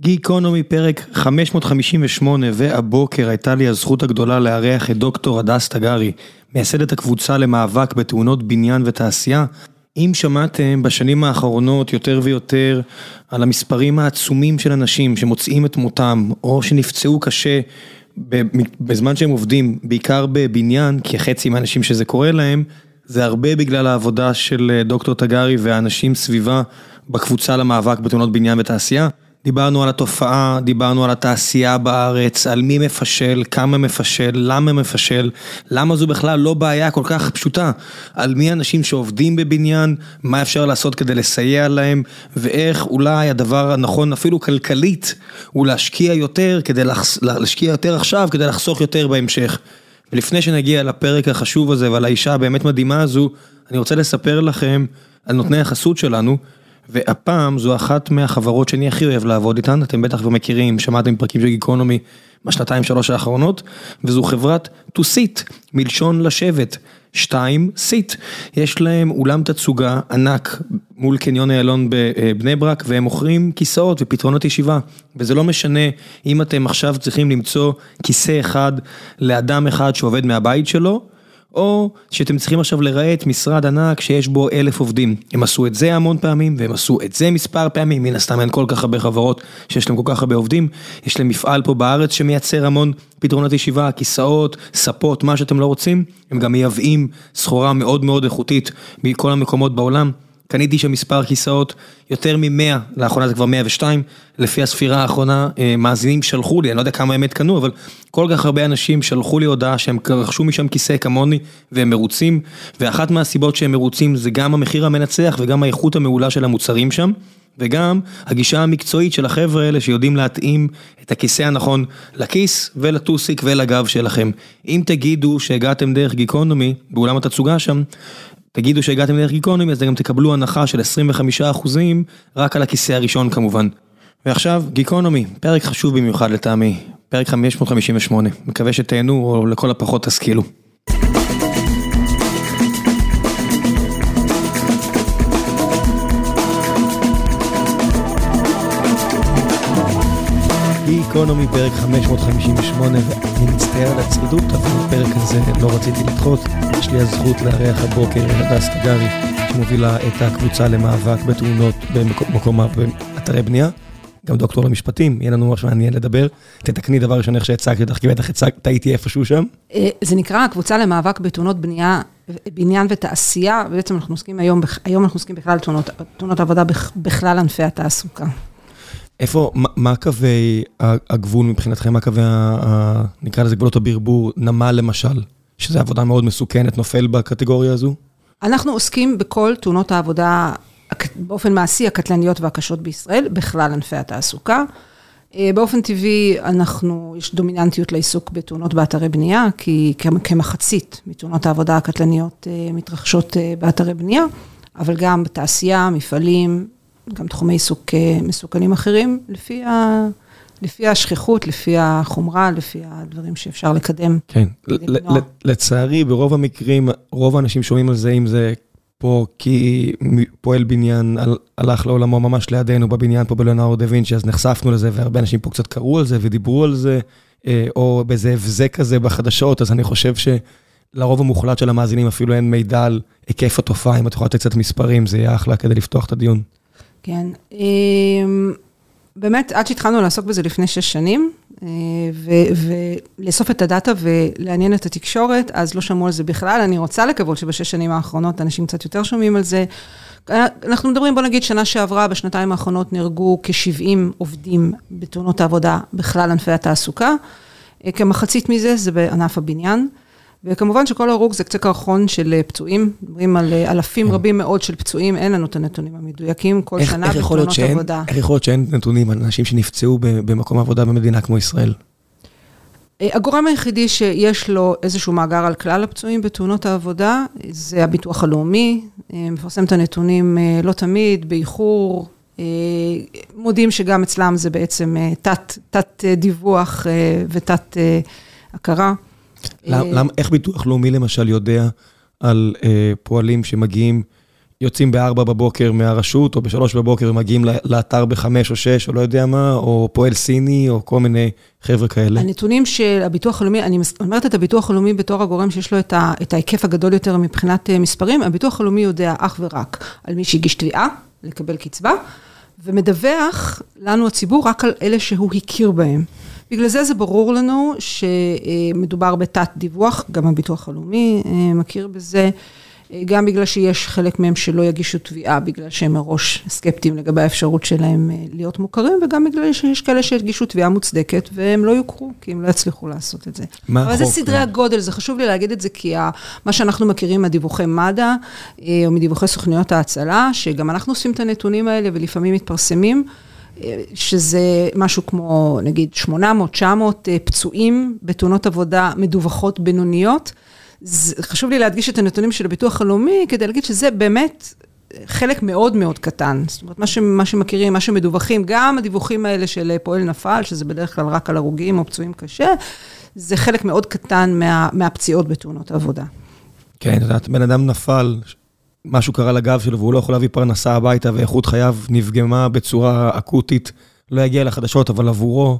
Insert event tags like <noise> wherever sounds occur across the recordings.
גיקונומי פרק 558 והבוקר הייתה לי הזכות הגדולה לארח את דוקטור הדס תגרי, מייסדת הקבוצה למאבק בתאונות בניין ותעשייה. אם שמעתם בשנים האחרונות יותר ויותר על המספרים העצומים של אנשים שמוצאים את מותם או שנפצעו קשה בזמן שהם עובדים, בעיקר בבניין, כי חצי מהאנשים שזה קורה להם, זה הרבה בגלל העבודה של דוקטור תגרי והאנשים סביבה בקבוצה למאבק בתאונות בניין ותעשייה. דיברנו על התופעה, דיברנו על התעשייה בארץ, על מי מפשל, כמה מפשל, למה מפשל, למה זו בכלל לא בעיה כל כך פשוטה, על מי האנשים שעובדים בבניין, מה אפשר לעשות כדי לסייע להם, ואיך אולי הדבר הנכון אפילו כלכלית, הוא להשקיע יותר, כדי לחס... להשקיע יותר עכשיו כדי לחסוך יותר בהמשך. ולפני שנגיע לפרק החשוב הזה ועל האישה הבאמת מדהימה הזו, אני רוצה לספר לכם על נותני החסות שלנו. והפעם זו אחת מהחברות שאני הכי אוהב לעבוד איתן, אתם בטח כבר מכירים, שמעתם פרקים של גיקונומי בשנתיים שלוש האחרונות, וזו חברת to sit, מלשון לשבת, שתיים, sit, יש להם אולם תצוגה ענק מול קניון איילון בבני ברק, והם מוכרים כיסאות ופתרונות ישיבה, וזה לא משנה אם אתם עכשיו צריכים למצוא כיסא אחד לאדם אחד שעובד מהבית שלו, או שאתם צריכים עכשיו לרהט משרד ענק שיש בו אלף עובדים. הם עשו את זה המון פעמים, והם עשו את זה מספר פעמים, מן הסתם אין כל כך הרבה חברות שיש להם כל כך הרבה עובדים. יש להם מפעל פה בארץ שמייצר המון פתרונות ישיבה, כיסאות, ספות, מה שאתם לא רוצים. הם גם מייבאים סחורה מאוד מאוד איכותית מכל המקומות בעולם. קניתי שם מספר כיסאות, יותר מ-100, לאחרונה זה כבר 102, לפי הספירה האחרונה, מאזינים שלחו לי, אני לא יודע כמה אמת קנו, אבל כל כך הרבה אנשים שלחו לי הודעה שהם רכשו משם כיסא כמוני, והם מרוצים, ואחת מהסיבות שהם מרוצים זה גם המחיר המנצח וגם האיכות המעולה של המוצרים שם. וגם הגישה המקצועית של החבר'ה האלה שיודעים להתאים את הכיסא הנכון לכיס ולטוסיק ולגב שלכם. אם תגידו שהגעתם דרך גיקונומי באולם התצוגה שם, תגידו שהגעתם דרך גיקונומי, אז גם תקבלו הנחה של 25% רק על הכיסא הראשון כמובן. ועכשיו, גיקונומי, פרק חשוב במיוחד לטעמי, פרק 558, מקווה שתהנו או לכל הפחות תשכילו. גיקונומי פרק 558 ואני מצטער על הצרידות אבל בפרק הזה לא רציתי לדחות יש לי הזכות לארח הבוקר הדס תגרי שמובילה את הקבוצה למאבק בתאונות במקום באתרי בנייה גם דוקטור למשפטים, יהיה לנו משהו מעניין לדבר. תתקני דבר ראשון איך שהצגתי אותך, כי בטח הצגת, טעיתי איפשהו שם. זה נקרא הקבוצה למאבק בתאונות בנייה, בניין ותעשייה, ובעצם אנחנו עוסקים היום, היום אנחנו עוסקים בכלל תאונות עבודה בכלל ענפי התעסוקה. איפה, מה קווי הגבול מבחינתכם, מה קווי, נקרא לזה גבולות הברבור, נמל למשל, שזו עבודה מאוד מסוכנת, נופל בקטגוריה הזו? אנחנו עוסקים בכל תאונות העבודה, באופן מעשי, הקטלניות והקשות בישראל, בכלל ענפי התעסוקה. באופן טבעי, אנחנו, יש דומיננטיות לעיסוק בתאונות באתרי בנייה, כי כמחצית מתאונות העבודה הקטלניות מתרחשות באתרי בנייה, אבל גם בתעשייה, מפעלים, גם תחומי עיסוק מסוכנים אחרים, לפי השכיחות, לפי החומרה, לפי הדברים שאפשר לקדם. כן, לצערי, ברוב המקרים, רוב האנשים שומעים על זה, אם זה פה כי פועל בניין הלך לעולמו ממש לידינו בבניין פה בלאונרדו דה וינצ'י, אז נחשפנו לזה, והרבה אנשים פה קצת קראו על זה ודיברו על זה, או באיזה הבזק כזה בחדשות, אז אני חושב שלרוב המוחלט של המאזינים אפילו אין מידע על היקף התופעה, אם את יכולה לתת קצת מספרים, זה יהיה אחלה כדי לפתוח את הדיון. כן, באמת, עד שהתחלנו לעסוק בזה לפני שש שנים, ולאסוף את הדאטה ולעניין את התקשורת, אז לא שמעו על זה בכלל. אני רוצה לקוות שבשש שנים האחרונות אנשים קצת יותר שומעים על זה. אנחנו מדברים, בוא נגיד, שנה שעברה, בשנתיים האחרונות נהרגו כ-70 עובדים בתאונות העבודה בכלל ענפי התעסוקה. כמחצית מזה זה בענף הבניין. וכמובן שכל הרוג זה קצה קרחון של פצועים, מדברים על אלפים רבים מאוד של פצועים, אין לנו את הנתונים המדויקים, כל שנה בתאונות עבודה. איך יכול להיות שאין נתונים על אנשים שנפצעו במקום עבודה במדינה כמו ישראל? הגורם היחידי שיש לו איזשהו מאגר על כלל הפצועים בתאונות העבודה, זה הביטוח הלאומי, מפרסם את הנתונים לא תמיד, באיחור, מודים שגם אצלם זה בעצם תת דיווח ותת הכרה. איך ביטוח לאומי למשל יודע על פועלים שמגיעים יוצאים בארבע בבוקר מהרשות, או בשלוש בבוקר ומגיעים לאתר בחמש או שש, או לא יודע מה, או פועל סיני, או כל מיני חבר'ה כאלה. הנתונים של הביטוח הלאומי, אני אומרת את הביטוח הלאומי בתור הגורם שיש לו את ההיקף הגדול יותר מבחינת אה, מספרים, הביטוח הלאומי יודע אך ורק על מי שהגיש תביעה לקבל קצבה, ומדווח לנו הציבור רק על אלה שהוא הכיר בהם. בגלל זה זה ברור לנו שמדובר בתת דיווח, גם הביטוח הלאומי אה, מכיר בזה. גם בגלל שיש חלק מהם שלא יגישו תביעה, בגלל שהם מראש סקפטיים לגבי האפשרות שלהם אה, להיות מוכרים, וגם בגלל שיש כאלה שיגישו תביעה מוצדקת, והם לא יוכרו, כי הם לא יצליחו לעשות את זה. מה החוק? אבל זה סדרי הגודל, זה חשוב לי להגיד את זה, כי מה שאנחנו מכירים מהדיווחי מד"א, אה, או מדיווחי סוכניות ההצלה, שגם אנחנו עושים את הנתונים האלה ולפעמים מתפרסמים, אה, שזה משהו כמו נגיד 800-900 פצועים בתאונות עבודה מדווחות בינוניות. חשוב לי להדגיש את הנתונים של הביטוח הלאומי, כדי להגיד שזה באמת חלק מאוד מאוד קטן. זאת אומרת, מה, ש, מה שמכירים, מה שמדווחים, גם הדיווחים האלה של פועל נפל, שזה בדרך כלל רק על הרוגים או פצועים קשה, זה חלק מאוד קטן מה, מהפציעות בתאונות העבודה. כן, את יודעת, בן אדם נפל, משהו קרה לגב שלו והוא לא יכול להביא פרנסה הביתה ואיכות חייו נפגמה בצורה אקוטית, לא יגיע לחדשות, אבל עבורו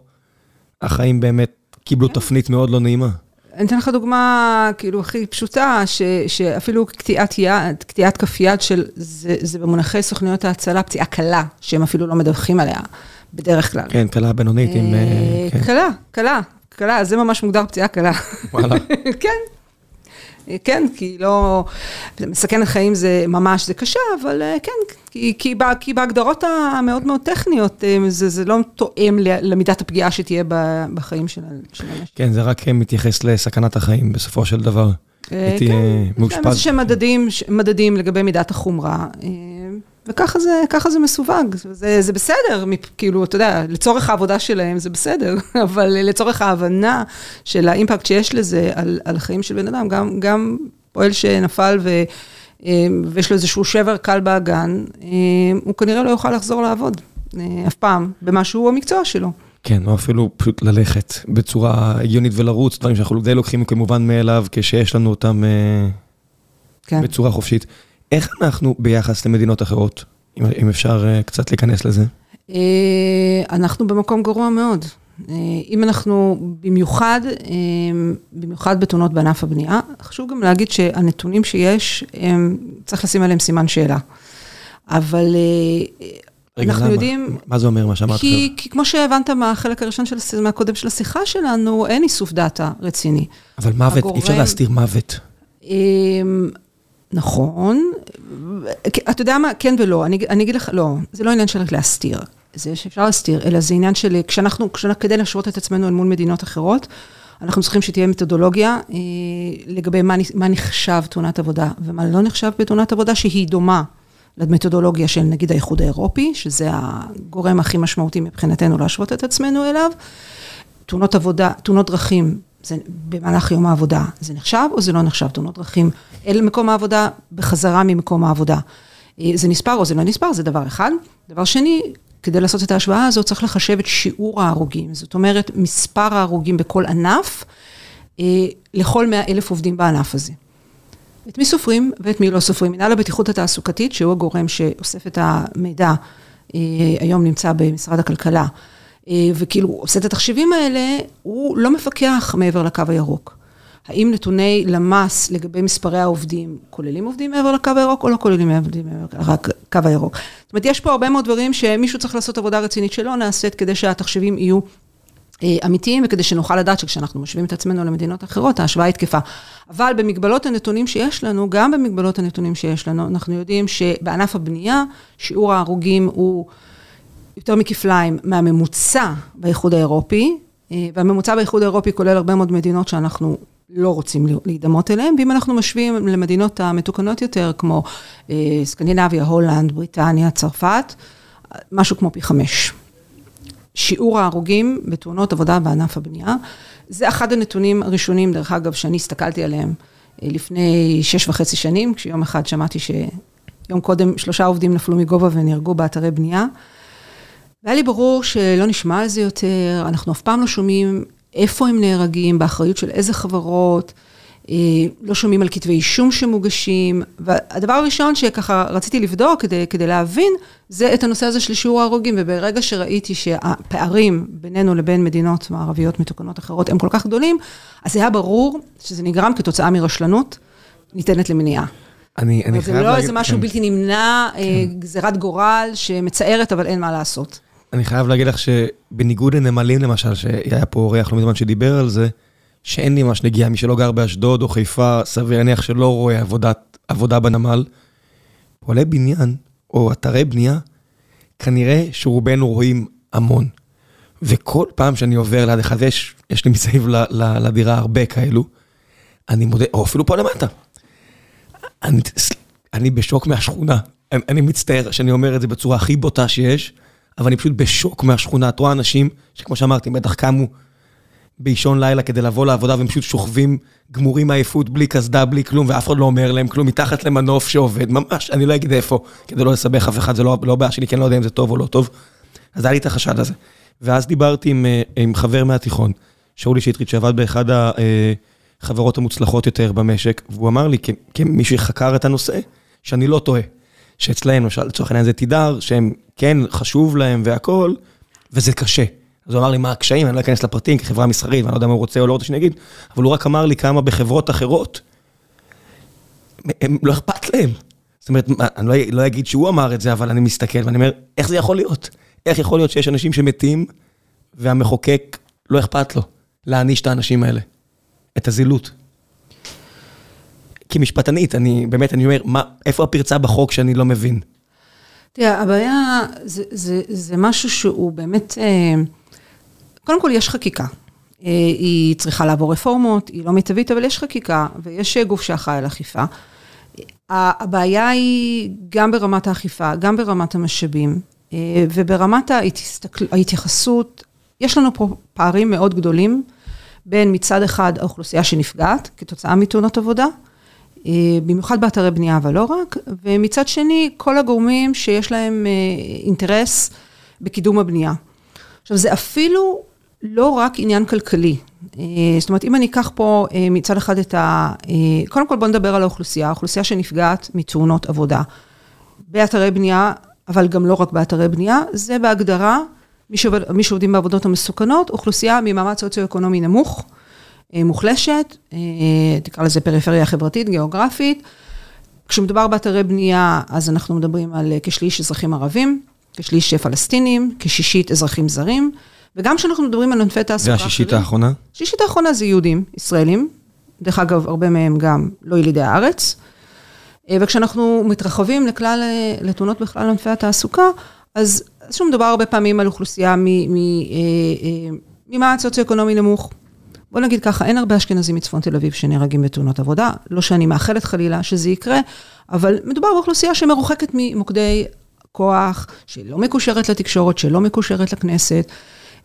החיים באמת קיבלו כן. תפנית מאוד לא נעימה. אני אתן לך דוגמה, כאילו, הכי פשוטה, ש, שאפילו קטיעת יד, קטיעת כף יד של, זה, זה במונחי סוכניות ההצלה, פציעה קלה, שהם אפילו לא מדווחים עליה, בדרך כלל. כן, קלה בינונית עם... אה, כן. קלה, קלה, קלה, זה ממש מוגדר פציעה קלה. וואלה. <laughs> כן, כן, כי לא, מסכנת חיים זה ממש, זה קשה, אבל אה, כן, כי, כי, כי בהגדרות המאוד מאוד טכניות, אה, זה, זה לא תואם למידת הפגיעה שתהיה בחיים של האנשים. כן, זה רק מתייחס לסכנת החיים בסופו של דבר. אה, כן, מאושפז. יש מדדים, מדדים לגבי מידת החומרה. וככה זה, ככה זה מסווג, זה, זה בסדר, כאילו, אתה יודע, לצורך העבודה שלהם זה בסדר, <laughs> אבל לצורך ההבנה של האימפקט שיש לזה על, על החיים של בן אדם, גם, גם פועל שנפל ו, אה, ויש לו איזשהו שבר קל באגן, אה, הוא כנראה לא יוכל לחזור לעבוד אה, אף פעם, במה שהוא המקצוע שלו. כן, או אפילו פשוט ללכת בצורה הגיונית ולרוץ, דברים שאנחנו די לוקחים כמובן מאליו, כשיש לנו אותם כן. בצורה חופשית. איך אנחנו ביחס למדינות אחרות, אם אפשר אה, קצת להיכנס לזה? אה, אנחנו במקום גרוע מאוד. אה, אם אנחנו, במיוחד, במיוחד בתאונות בענף הבנייה, חשוב גם להגיד שהנתונים שיש, צריך לשים עליהם סימן שאלה. אבל רגע, אנחנו למה? יודעים... מה זה אומר מה שאמרת עכשיו? כי, כי כמו שהבנת מהחלק הראשון של, מהקודם של השיחה שלנו, אין איסוף דאטה רציני. אבל מוות, הגורם... אי אפשר להסתיר מוות. נכון, אתה יודע מה, כן ולא, אני, אני אגיד לך, לא, זה לא עניין של להסתיר, זה שאפשר להסתיר, אלא זה עניין של, כשאנחנו, כשאנחנו כדי להשוות את עצמנו אל מול מדינות אחרות, אנחנו צריכים שתהיה מתודולוגיה אה, לגבי מה, מה נחשב תאונת עבודה ומה לא נחשב בתאונת עבודה, שהיא דומה למתודולוגיה של נגיד האיחוד האירופי, שזה הגורם הכי משמעותי מבחינתנו להשוות את עצמנו אליו. תאונות עבודה, תאונות דרכים זה במהלך יום העבודה, זה נחשב או זה לא נחשב? תאונות דרכים אל מקום העבודה, בחזרה ממקום העבודה. אה, זה נספר או זה לא נספר, זה דבר אחד. דבר שני, כדי לעשות את ההשוואה הזאת, צריך לחשב את שיעור ההרוגים. זאת אומרת, מספר ההרוגים בכל ענף, אה, לכל 100 אלף עובדים בענף הזה. את מי סופרים ואת מי לא סופרים. מנהל הבטיחות התעסוקתית, שהוא הגורם שאוסף את המידע, אה, היום נמצא במשרד הכלכלה. אה, וכאילו עושה את התחשיבים האלה, הוא לא מפקח מעבר לקו הירוק. האם נתוני למ"ס לגבי מספרי העובדים כוללים עובדים מעבר לקו הירוק או לא כוללים עובדים מעבר לקו הירוק? זאת אומרת, יש פה הרבה מאוד דברים שמישהו צריך לעשות עבודה רצינית שלא נעשית כדי שהתחשיבים יהיו אה, אמיתיים וכדי שנוכל לדעת שכשאנחנו משווים את עצמנו למדינות אחרות, ההשוואה היא תקפה. אבל במגבלות הנתונים שיש לנו, גם במגבלות הנתונים שיש לנו, אנחנו יודעים שבענף הבנייה, שיעור ההרוגים הוא... יותר מכפליים מהממוצע באיחוד האירופי, אה, והממוצע באיחוד האירופי כולל הרבה מאוד מדינות שאנחנו לא רוצים להידמות אליהן, ואם אנחנו משווים למדינות המתוקנות יותר, כמו אה, סקנדינביה, הולנד, בריטניה, צרפת, משהו כמו פי חמש. שיעור ההרוגים בתאונות עבודה בענף הבנייה, זה אחד הנתונים הראשונים, דרך אגב, שאני הסתכלתי עליהם אה, לפני שש וחצי שנים, כשיום אחד שמעתי שיום קודם שלושה עובדים נפלו מגובה ונהרגו באתרי בנייה. והיה לי ברור שלא נשמע על זה יותר, אנחנו אף פעם לא שומעים איפה הם נהרגים, באחריות של איזה חברות. לא שומעים על כתבי אישום שמוגשים, והדבר הראשון שככה רציתי לבדוק כדי, כדי להבין, זה את הנושא הזה של שיעור ההרוגים, וברגע שראיתי שהפערים בינינו לבין מדינות מערביות מתוקנות אחרות הם כל כך גדולים, אז היה ברור שזה נגרם כתוצאה מרשלנות ניתנת למניעה. אני, אני חייב להגיד... זה לא איזה משהו כן. בלתי נמנע, כן. גזירת גורל שמצערת, אבל אין מה לעשות. אני חייב להגיד לך שבניגוד לנמלים למשל, שהיה פה אורח לא מזמן שדיבר על זה, שאין לי ממש נגיעה, מי שלא גר באשדוד או חיפה, סביר להניח שלא רואה עבודת, עבודה בנמל. פועלי בניין או אתרי בנייה, כנראה שרובנו רואים המון. וכל פעם שאני עובר ליד אחד, ויש יש לי מסביב לדירה הרבה כאלו, אני מודה, או אפילו פה למטה. אני, אני בשוק מהשכונה. אני, אני מצטער שאני אומר את זה בצורה הכי בוטה שיש, אבל אני פשוט בשוק מהשכונה. את רואה אנשים שכמו שאמרתי, בטח קמו באישון לילה כדי לבוא לעבודה, והם פשוט שוכבים גמורים מעייפות, בלי קסדה, בלי כלום, ואף אחד לא אומר להם כלום, מתחת למנוף שעובד, ממש, אני לא אגיד איפה, כדי לא לסבך אף אחד, זה לא, לא בעיה שלי, כי אני לא יודע אם זה טוב או לא טוב. אז היה לי את החשד הזה. ואז דיברתי עם, אה, עם חבר מהתיכון, שאולי שטרית, שעבד באחד החברות המוצלחות יותר במשק, והוא אמר לי, כמי שחקר את הנושא, שאני לא טועה. למשל, לצורך העניין זה תידר, שהם כן חשוב להם והכול, וזה קשה. אז הוא אמר לי מה הקשיים, אני לא אכנס לפרטים כחברה מסחרית, ואני לא יודע מה הוא רוצה או לא רוצה שאני אגיד, אבל הוא רק אמר לי כמה בחברות אחרות, הם לא אכפת להם. זאת אומרת, אני לא, לא אגיד שהוא אמר את זה, אבל אני מסתכל ואני אומר, איך זה יכול להיות? איך יכול להיות שיש אנשים שמתים, והמחוקק לא אכפת לו להעניש את האנשים האלה? את הזילות. כמשפטנית, אני באמת, אני אומר, מה, איפה הפרצה בחוק שאני לא מבין? תראה, הבעיה זה, זה, זה משהו שהוא באמת... אה, קודם כל, יש חקיקה. אה, היא צריכה לעבור רפורמות, היא לא מיטבית, אבל יש חקיקה, ויש גוף שאחראי על אכיפה. הבעיה היא גם ברמת האכיפה, גם ברמת המשאבים, אה, וברמת ההתייחסות, יש לנו פה פערים מאוד גדולים בין מצד אחד האוכלוסייה שנפגעת כתוצאה מתאונות עבודה, אה, במיוחד באתרי בנייה, אבל לא רק, ומצד שני, כל הגורמים שיש להם אינטרס בקידום הבנייה. עכשיו, זה אפילו לא רק עניין כלכלי. אה, זאת אומרת, אם אני אקח פה אה, מצד אחד את ה... אה, קודם כל בוא נדבר על האוכלוסייה, האוכלוסייה שנפגעת מתאונות עבודה. באתרי בנייה, אבל גם לא רק באתרי בנייה, זה בהגדרה, מי, שעובד, מי שעובדים בעבודות המסוכנות, אוכלוסייה ממעמד סוציו-אקונומי נמוך, מוחלשת, תקרא לזה פריפריה חברתית, גיאוגרפית. כשמדובר באתרי בנייה, אז אנחנו מדברים על כשליש אזרחים ערבים, כשליש פלסטינים, כשישית אזרחים זרים. וגם כשאנחנו מדברים על ענפי תעסוקה אחרים... והשישית האחרונה? השישית האחרונה זה יהודים, ישראלים. דרך אגב, הרבה מהם גם לא ילידי הארץ. אה, וכשאנחנו מתרחבים לכלל, אה, לתאונות בכלל ענפי התעסוקה, אז שוב מדובר הרבה פעמים על אוכלוסייה אה, ממעט סוציו-אקונומי נמוך. בוא נגיד ככה, אין הרבה אשכנזים מצפון תל אביב שנהרגים בתאונות עבודה, לא שאני מאחלת חלילה שזה יקרה, אבל מדובר באוכלוסייה שמרוחקת ממוקדי כוח, שלא מקושרת לתקשורת, שלא מקושרת לכנסת.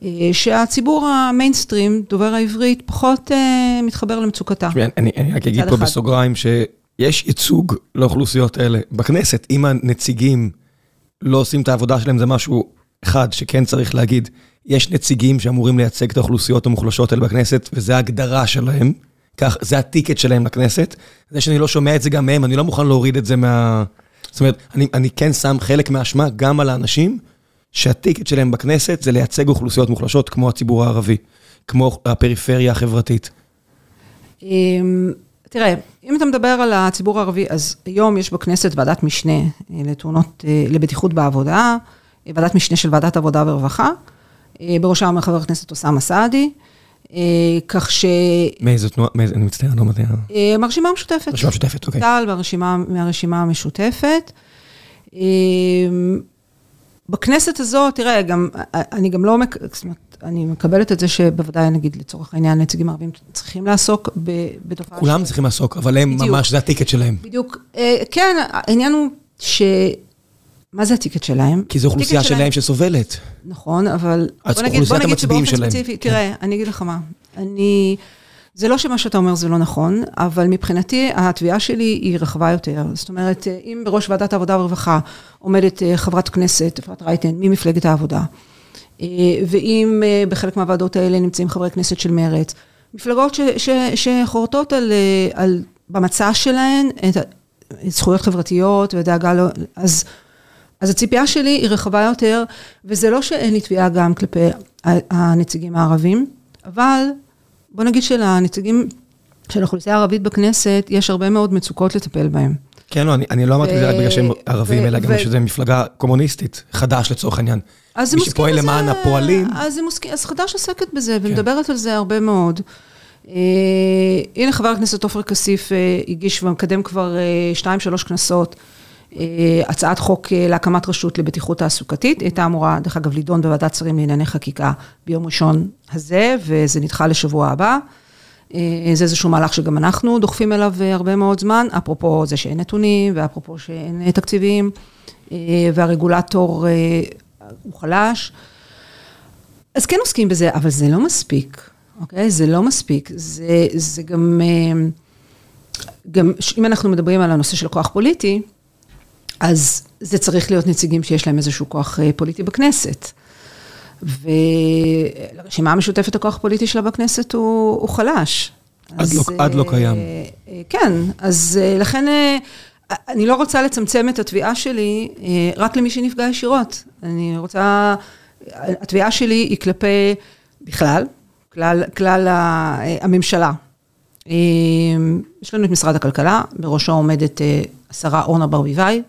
אה, שהציבור המיינסטרים, דובר העברית, פחות אה, מתחבר למצוקתה. אני רק אגיד פה בסוגריים שיש ייצוג לאוכלוסיות האלה בכנסת. אם הנציגים לא עושים את העבודה שלהם, זה משהו אחד שכן צריך להגיד. יש נציגים שאמורים לייצג את האוכלוסיות המוחלשות האלה בכנסת, וזו ההגדרה שלהם. כך, זה הטיקט שלהם לכנסת. זה שאני לא שומע את זה גם מהם, אני לא מוכן להוריד את זה מה... זאת אומרת, אני, אני כן שם חלק מהאשמה גם על האנשים שהטיקט שלהם בכנסת זה לייצג אוכלוסיות מוחלשות כמו הציבור הערבי, כמו הפריפריה החברתית. אמ, תראה, אם אתה מדבר על הציבור הערבי, אז היום יש בכנסת ועדת משנה אה, לתאונות, אה, לבטיחות בעבודה, ועדת משנה של ועדת עבודה ורווחה, אה, בראשה אומר חבר הכנסת אוסאמה סעדי, כך ש... מאיזו תנועה, מאיזה, אני מצטער, לא מדהים. מהרשימה המשותפת. מהרשימה המשותפת, אוקיי. טל מהרשימה המשותפת. בכנסת הזאת, תראה, גם, אני גם לא, זאת אומרת, אני מקבלת את זה שבוודאי, נגיד, לצורך העניין, נציגים ערבים צריכים לעסוק בתופעה... כולם ש... צריכים לעסוק, אבל הם בדיוק, ממש, זה הטיקט שלהם. בדיוק. אה, כן, העניין הוא ש... מה זה הטיקט שלהם? כי זו אוכלוסייה שלהם שסובלת. נכון, אבל בוא נגיד, בוא נגיד שבאופן ספציפי, כן. תראה, אני אגיד לך מה, אני... זה לא שמה שאתה אומר זה לא נכון, אבל מבחינתי התביעה שלי היא רחבה יותר. זאת אומרת, אם בראש ועדת העבודה והרווחה עומדת אה, חברת כנסת, אפרת רייטן, ממפלגת העבודה, אה, ואם אה, בחלק מהוועדות האלה נמצאים חברי כנסת של מרצ, מפלגות שחורטות על, על, במצע שלהן את זכויות חברתיות ודאגה, לא, אז, אז הציפייה שלי היא רחבה יותר, וזה לא שאין לי תביעה גם כלפי הנציגים הערבים, אבל בוא נגיד שלנציגים של האוכלוסייה הערבית בכנסת, יש הרבה מאוד מצוקות לטפל בהם. כן, לא, אני, אני לא אמרתי את זה רק בגלל שהם ערבים, אלא גם שזו מפלגה קומוניסטית, חד"ש לצורך העניין. אז מי שפועל למען הפועלים. אז, אז חד"ש עוסקת בזה, כן. ומדברת על זה הרבה מאוד. Uh, הנה חבר הכנסת עופר כסיף uh, הגיש ומקדם כבר שתיים, שלוש כנסות, הצעת חוק uh, להקמת רשות לבטיחות תעסוקתית. היא הייתה אמורה, דרך אגב, לידון בוועדת שרים לענייני חקיקה ביום ראשון הזה, וזה נדחה לשבוע הבא. אה, זה איזשהו מהלך שגם אנחנו דוחפים אליו אה, הרבה מאוד זמן, אפרופו זה שאין נתונים, ואפרופו שאין אה, תקציבים, והרגולטור הוא חלש. אז כן עוסקים בזה, אבל זה לא מספיק, אוקיי? זה לא מספיק. זה, זה גם, גם, אם אנחנו מדברים על הנושא של כוח פוליטי, אז זה צריך להיות נציגים שיש להם איזשהו כוח פוליטי בכנסת. ולרשימה המשותפת הכוח הפוליטי שלה בכנסת הוא, הוא חלש. עד, אז, לא, עד לא קיים. אה, כן, אז אה, לכן אה, אני לא רוצה לצמצם את התביעה שלי רק למי שנפגע ישירות. אני רוצה, התביעה שלי היא כלפי, בכלל, כלל, כלל הממשלה. יש לנו את משרד הכלכלה, בראשו עומדת השרה אורנה ברביבאי.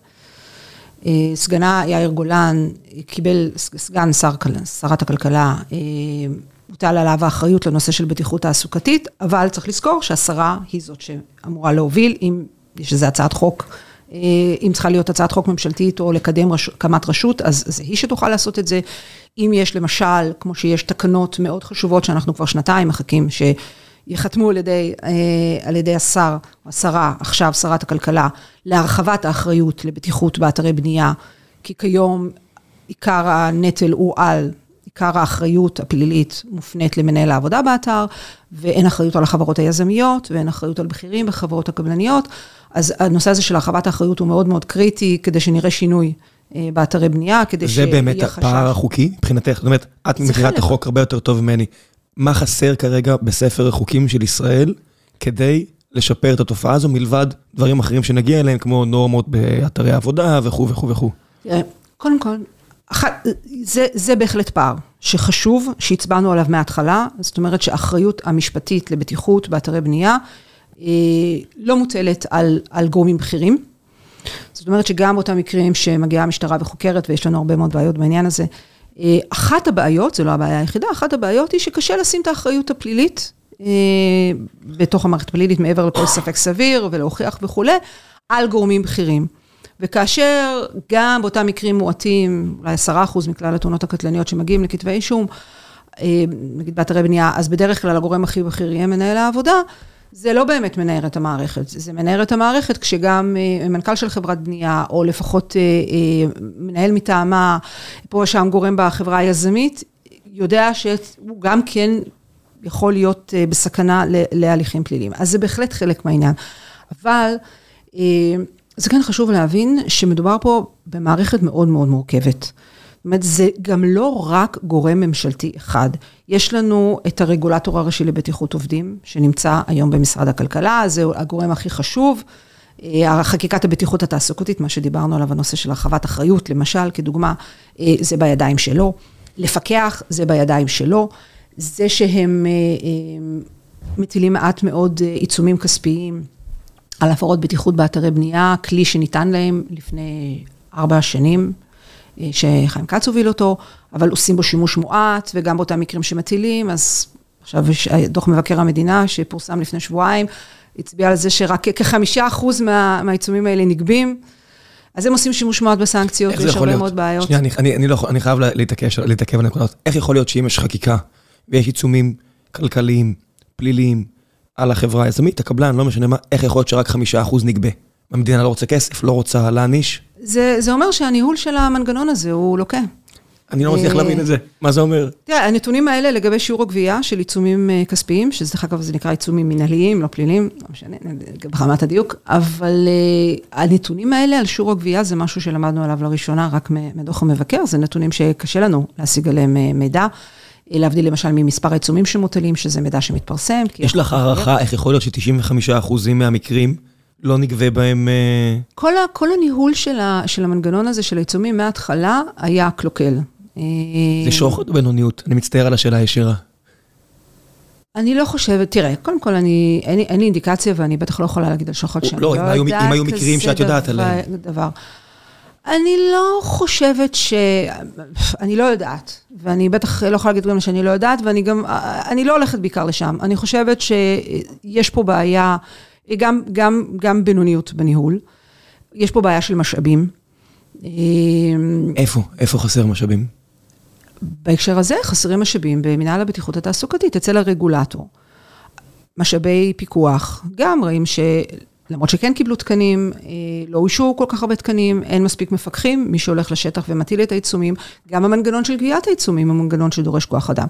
אה, סגנה יאיר גולן קיבל, סגן שר, שרת הכלכלה, אה, הוטל עליו האחריות לנושא של בטיחות תעסוקתית, אבל צריך לזכור שהשרה היא זאת שאמורה להוביל, אם יש איזו הצעת חוק, אה, אם צריכה להיות הצעת חוק ממשלתית או לקדם הקמת רשות, אז זה היא שתוכל לעשות את זה. אם יש למשל, כמו שיש תקנות מאוד חשובות שאנחנו כבר שנתיים מחכים, ש... ייחתמו על ידי, אה, על ידי השר, השרה, עכשיו שרת הכלכלה, להרחבת האחריות לבטיחות באתרי בנייה, כי כיום עיקר הנטל הוא על, עיקר האחריות הפלילית מופנית למנהל העבודה באתר, ואין אחריות על החברות היזמיות, ואין אחריות על בכירים בחברות הקבלניות, אז הנושא הזה של הרחבת האחריות הוא מאוד מאוד קריטי, כדי שנראה שינוי. אה, באתרי בנייה, כדי שיהיה חשש. זה באמת הפער החוקי מבחינתך? זאת אומרת, את מכירה את החוק הרבה יותר טוב ממני. מה חסר כרגע בספר החוקים של ישראל כדי לשפר את התופעה הזו, מלבד דברים אחרים שנגיע אליהם, כמו נורמות באתרי עבודה וכו' וכו' וכו'. קודם כל, אחת, זה, זה בהחלט פער, שחשוב שהצבענו עליו מההתחלה, זאת אומרת שהאחריות המשפטית לבטיחות באתרי בנייה אה, לא מוטלת על, על גורמים בכירים. זאת אומרת שגם באותם מקרים שמגיעה המשטרה וחוקרת, ויש לנו הרבה מאוד בעיות בעניין הזה, אה, אחת הבעיות, זו לא הבעיה היחידה, אחת הבעיות היא שקשה לשים את האחריות הפלילית אה, בתוך המערכת הפלילית, מעבר לכל ספק סביר ולהוכיח וכולי, על גורמים בכירים. וכאשר גם באותם מקרים מועטים, אולי עשרה אחוז מכלל התאונות הקטלניות שמגיעים לכתבי אישום, אה, נגיד באתרי בנייה, אז בדרך כלל הגורם הכי בכיר יהיה מנהל העבודה, זה לא באמת מנער את המערכת, זה מנער את המערכת כשגם אה, מנכ"ל של חברת בנייה, או לפחות אה, אה, מנהל מטעמה, פה ושם גורם בחברה היזמית, יודע שהוא גם כן יכול להיות בסכנה להליכים פליליים. אז זה בהחלט חלק מהעניין. אבל זה כן חשוב להבין שמדובר פה במערכת מאוד מאוד מורכבת. זאת אומרת, זה גם לא רק גורם ממשלתי אחד. יש לנו את הרגולטור הראשי לבטיחות עובדים, שנמצא היום במשרד הכלכלה, זה הגורם הכי חשוב. אה, חקיקת הבטיחות התעסוקתית, מה שדיברנו עליו, הנושא של הרחבת אחריות, למשל, כדוגמה, אה, זה בידיים שלו. לפקח, זה בידיים שלו. זה שהם אה, מטילים מעט מאוד עיצומים כספיים על הפרות בטיחות באתרי בנייה, כלי שניתן להם לפני ארבע שנים, שחיים כץ הוביל אותו, אבל עושים בו שימוש מועט, וגם באותם מקרים שמטילים, אז עכשיו יש אה, דוח מבקר המדינה שפורסם לפני שבועיים, הצביע על זה שרק כחמישה אחוז מה, מהעיצומים האלה נגבים. אז הם עושים שימוש מועט בסנקציות, ויש הרבה מאוד בעיות. שנייה, אני, אני, אני, לא, אני חייב להתעכב להתעכב על הנקודות. איך יכול להיות שאם יש חקיקה ויש עיצומים כלכליים, פליליים, על החברה היזמית, הקבלן, לא משנה מה, איך יכול להיות שרק חמישה אחוז נגבה? המדינה לא רוצה כסף, לא רוצה להעניש? זה, זה אומר שהניהול של המנגנון הזה הוא לוקה. אני לא מצליח להבין את זה, מה זה אומר? תראה, הנתונים האלה לגבי שיעור הגבייה של עיצומים אה, כספיים, שזה דרך אגב זה נקרא עיצומים מנהליים, לא פליליים, לא משנה, ברמת הדיוק, אבל uh, הנתונים האלה על שיעור הגבייה זה משהו שלמדנו עליו לראשונה רק מדוח המבקר, זה נתונים שקשה לנו להשיג עליהם מידע. להבדיל למשל ממספר העיצומים שמוטלים, שזה מידע שמתפרסם. יש לך הערכה איך יכול להיות ש-95% מהמקרים לא נגבה בהם... כל, כל הניהול של, ה, של המנגנון הזה של העיצומים מההתחלה היה קלוקל. זה שוחד או בינוניות? אני מצטער על השאלה הישירה. אני לא חושבת, תראה, קודם כל, אני, אין, אין לי אינדיקציה ואני בטח לא יכולה להגיד על שוחד שאני לא, לא יודעת אם היו מקרים שאת יודעת עליהם. דבר. אני לא חושבת ש... אני לא יודעת, ואני בטח לא יכולה להגיד גם שאני לא יודעת, ואני גם, אני לא הולכת בעיקר לשם. אני חושבת שיש פה בעיה, גם, גם, גם בינוניות בניהול, יש פה בעיה של משאבים. איפה? איפה חסר משאבים? בהקשר הזה חסרים משאבים במנהל הבטיחות התעסוקתית אצל הרגולטור. משאבי פיקוח, גם רואים שלמרות שכן קיבלו תקנים, אה, לא אוישו כל כך הרבה תקנים, אין מספיק מפקחים, מי שהולך לשטח ומטיל את העיצומים, גם המנגנון של גביית העיצומים הוא מנגנון שדורש כוח אדם.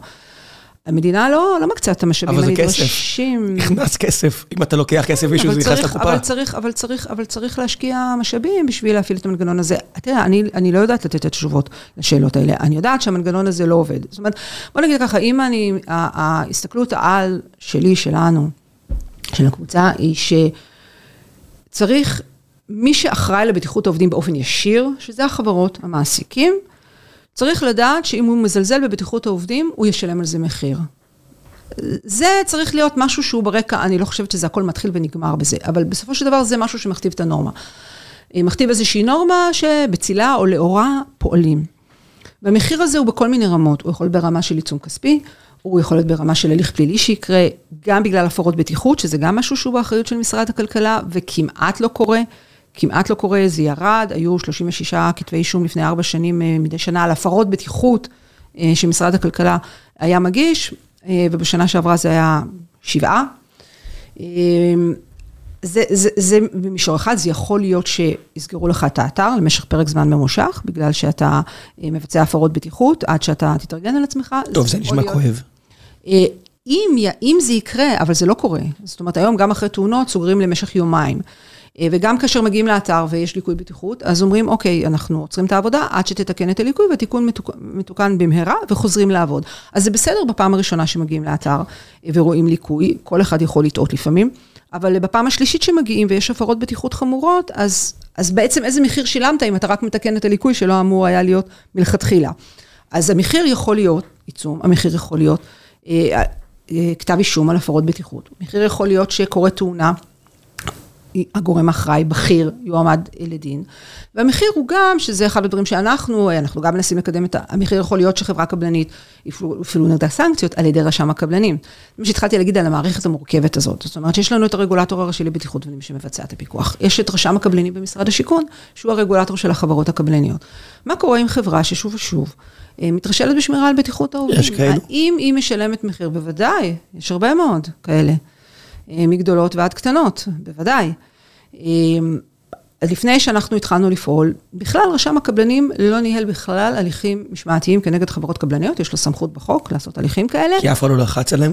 המדינה לא, לא מקצה את המשאבים הנדרשים. אבל זה כסף, נכנס כסף. אם אתה לוקח כסף מישהו, זה נכנס לקופה. אבל צריך, אבל צריך, אבל צריך להשקיע משאבים בשביל להפעיל את המנגנון הזה. תראה, אני, אני לא יודעת לתת את התשובות לשאלות האלה. אני יודעת שהמנגנון הזה לא עובד. זאת אומרת, בוא נגיד ככה, אם אני, ההסתכלות העל שלי, שלנו, של הקבוצה, היא שצריך, מי שאחראי לבטיחות העובדים באופן ישיר, שזה החברות, המעסיקים, צריך לדעת שאם הוא מזלזל בבטיחות העובדים, הוא ישלם על זה מחיר. זה צריך להיות משהו שהוא ברקע, אני לא חושבת שזה הכל מתחיל ונגמר בזה, אבל בסופו של דבר זה משהו שמכתיב את הנורמה. מכתיב איזושהי נורמה שבצילה או לאורה פועלים. והמחיר הזה הוא בכל מיני רמות, הוא יכול ברמה של עיצום כספי, הוא יכול להיות ברמה של הליך פלילי שיקרה, גם בגלל הפרות בטיחות, שזה גם משהו שהוא באחריות של משרד הכלכלה, וכמעט לא קורה. כמעט לא קורה, זה ירד, היו 36 כתבי אישום לפני ארבע שנים אה, מדי שנה על הפרות בטיחות אה, שמשרד הכלכלה היה מגיש, אה, ובשנה שעברה זה היה שבעה. זה, זה, זה במישור אחד, זה יכול להיות שיסגרו לך את האתר למשך פרק זמן ממושך, בגלל שאתה מבצע הפרות בטיחות, עד שאתה תתארגן על עצמך. טוב, זה, זה נשמע להיות... כואב. אם, אם זה יקרה, אבל זה לא קורה, זאת אומרת, היום גם אחרי תאונות סוגרים למשך יומיים. אה, וגם כאשר מגיעים לאתר ויש ליקוי בטיחות, אז אומרים, אוקיי, אנחנו עוצרים את העבודה עד שתתקן את הליקוי, והתיקון מתוק, מתוקן במהרה וחוזרים לעבוד. אז זה בסדר בפעם הראשונה שמגיעים לאתר אה, ורואים ליקוי, כל אחד יכול לטעות לפעמים, אבל בפעם השלישית שמגיעים ויש הפרות בטיחות חמורות, אז, אז בעצם איזה מחיר שילמת אם אתה רק מתקן את הליקוי שלא אמור היה להיות מלכתחילה. אז המחיר יכול להיות עיצום, המחיר יכול להיות אה, אה, כתב אישום על הפרות בטיחות, המחיר יכול להיות שקורית תאונה. הגורם האחראי, בכיר, יועמד לדין. והמחיר הוא גם, שזה אחד הדברים שאנחנו, אנחנו גם מנסים לקדם את המחיר, יכול להיות שחברה קבלנית יפעלו נגדה סנקציות על ידי רשם הקבלנים. זה מה שהתחלתי להגיד על המערכת המורכבת הזאת. זאת אומרת שיש לנו את הרגולטור הראשי לבטיחות ומי שמבצע את הפיקוח. יש את רשם הקבלנים במשרד השיכון, שהוא הרגולטור של החברות הקבלניות. מה קורה עם חברה ששוב ושוב אה, מתרשלת בשמירה על בטיחות העובדים? יש כאלו. האם היא משלמת מחיר? בוודאי, יש הרבה מאוד כאלה. אה, מגדולות ועד קטנות, בוודאי. אה, לפני שאנחנו התחלנו לפעול, בכלל רשם הקבלנים לא ניהל בכלל הליכים משמעתיים כנגד חברות קבלניות, יש לו סמכות בחוק לעשות הליכים כאלה. כי אף אחד לא לחץ עליהם?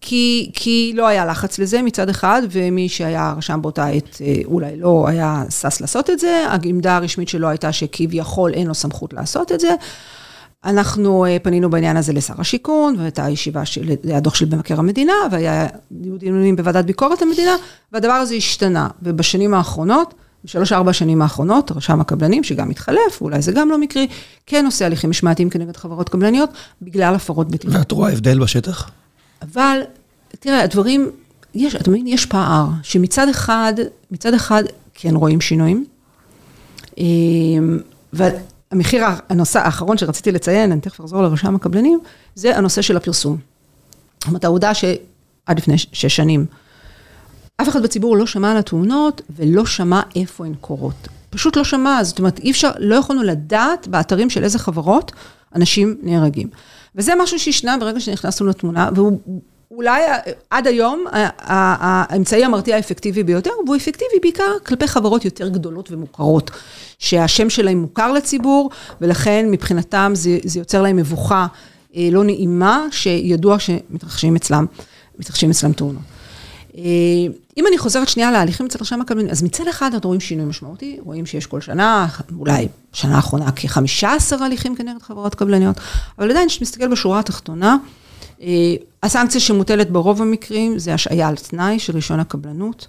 כי, כי לא היה לחץ לזה מצד אחד, ומי שהיה רשם באותה עת אה, אולי לא היה שש לעשות את זה, העמדה הרשמית שלו הייתה שכביכול אין לו סמכות לעשות את זה. אנחנו אה, פנינו בעניין הזה לשר השיכון, והייתה ישיבה של, הדוח של מבקר המדינה, והיה דיונים בוועדת ביקורת המדינה, והדבר הזה השתנה. ובשנים האחרונות, בשלוש-ארבע השנים האחרונות, רשם הקבלנים, שגם התחלף, אולי זה גם לא מקרי, כן עושה הליכים משמעתיים כנגד חברות קבלניות, בגלל הפרות בטיחות. ואת רואה הבדל בשטח? אבל, תראה, הדברים, יש, אתה מבין, יש פער, שמצד אחד, מצד אחד כן רואים שינויים, אה, ו... המחיר, הנושא האחרון שרציתי לציין, אני תכף אחזור לרשם הקבלנים, זה הנושא של הפרסום. זאת אומרת, העובדה שעד לפני שש שנים, אף אחד בציבור לא שמע על התאונות ולא שמע איפה הן קורות. פשוט לא שמע, זאת אומרת, אי אפשר, לא יכולנו לדעת באתרים של איזה חברות אנשים נהרגים. וזה משהו שהשנה ברגע שנכנסנו לתמונה, והוא אולי עד היום האמצעי המרתיע האפקטיבי ביותר, והוא אפקטיבי בעיקר כלפי חברות יותר גדולות ומוכרות, שהשם שלהם מוכר לציבור, ולכן מבחינתם זה, זה יוצר להם מבוכה אה, לא נעימה, שידוע שמתרחשים אצלם, מתרחשים אצלם תאונות. אם אני חוזרת שנייה להליכים אצל רשם הקבלנים, אז מצד אחד אנחנו רואים שינוי משמעותי, רואים שיש כל שנה, אולי שנה האחרונה כ-15 הליכים כנגד חברות קבלניות, אבל עדיין, כשמסתכל בשורה התחתונה, הסנקציה שמוטלת ברוב המקרים זה השעיה על תנאי של רישיון הקבלנות.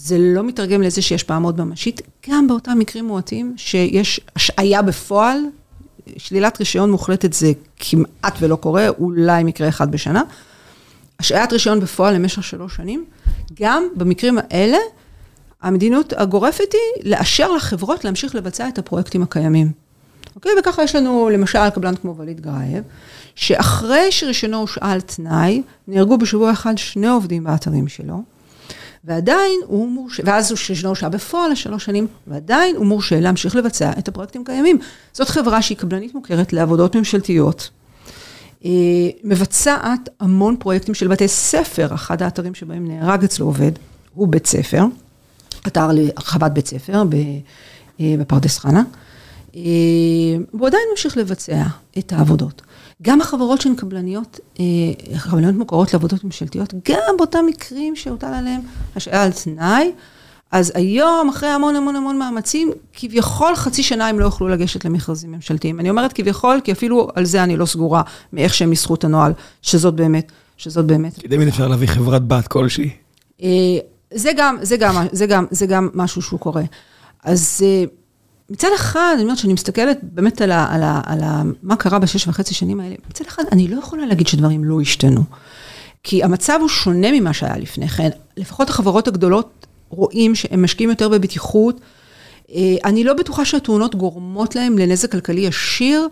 זה לא מתרגם לזה שיש פעם מאוד ממשית, גם באותם מקרים מועטים שיש השעיה בפועל, שלילת רישיון מוחלטת זה כמעט ולא קורה, אולי מקרה אחד בשנה. השעיית רישיון בפועל למשך שלוש שנים, גם במקרים האלה, המדיניות הגורפת היא לאשר לחברות להמשיך לבצע את הפרויקטים הקיימים. אוקיי? וככה יש לנו למשל קבלן כמו וליד גרייב, שאחרי שרישיונו הושעה על תנאי, נהרגו בשבוע אחד שני עובדים באתרים שלו. ועדיין הוא מורשה, ואז הוא שעה בפועל לשלוש שנים, ועדיין הוא מורשה להמשיך לבצע את הפרויקטים קיימים. זאת חברה שהיא קבלנית מוכרת לעבודות ממשלתיות. אה, מבצעת המון פרויקטים של בתי ספר, אחד האתרים שבהם נהרג אצלו עובד, הוא בית ספר, אתר להרחבת בית ספר אה, בפרדס חנה, אה, והוא עדיין ממשיך לבצע את העבודות. גם החברות שהן קבלניות, אה, קבלניות מוכרות לעבודות ממשלתיות, גם באותם מקרים שהוטל עליהן השעיה על תנאי, אז היום, אחרי המון המון המון מאמצים, כביכול חצי שנה הם לא יוכלו לגשת למכרזים ממשלתיים. אני אומרת כביכול, כי אפילו על זה אני לא סגורה, מאיך שהם ניסחו את הנוהל, שזאת באמת, שזאת באמת. מי אפשר להביא חברת בת כלשהי. אה, זה גם, זה גם, זה גם, זה גם משהו שהוא קורה. אז אה, מצד אחד, אני אומרת שאני מסתכלת באמת על, ה, על, ה, על ה, מה קרה בשש וחצי שנים האלה, מצד אחד, אני לא יכולה להגיד שדברים לא השתנו. כי המצב הוא שונה ממה שהיה לפני כן. לפחות החברות הגדולות רואים שהם משקיעים יותר בבטיחות. אה, אני לא בטוחה שהתאונות גורמות להם לנזק כלכלי ישיר,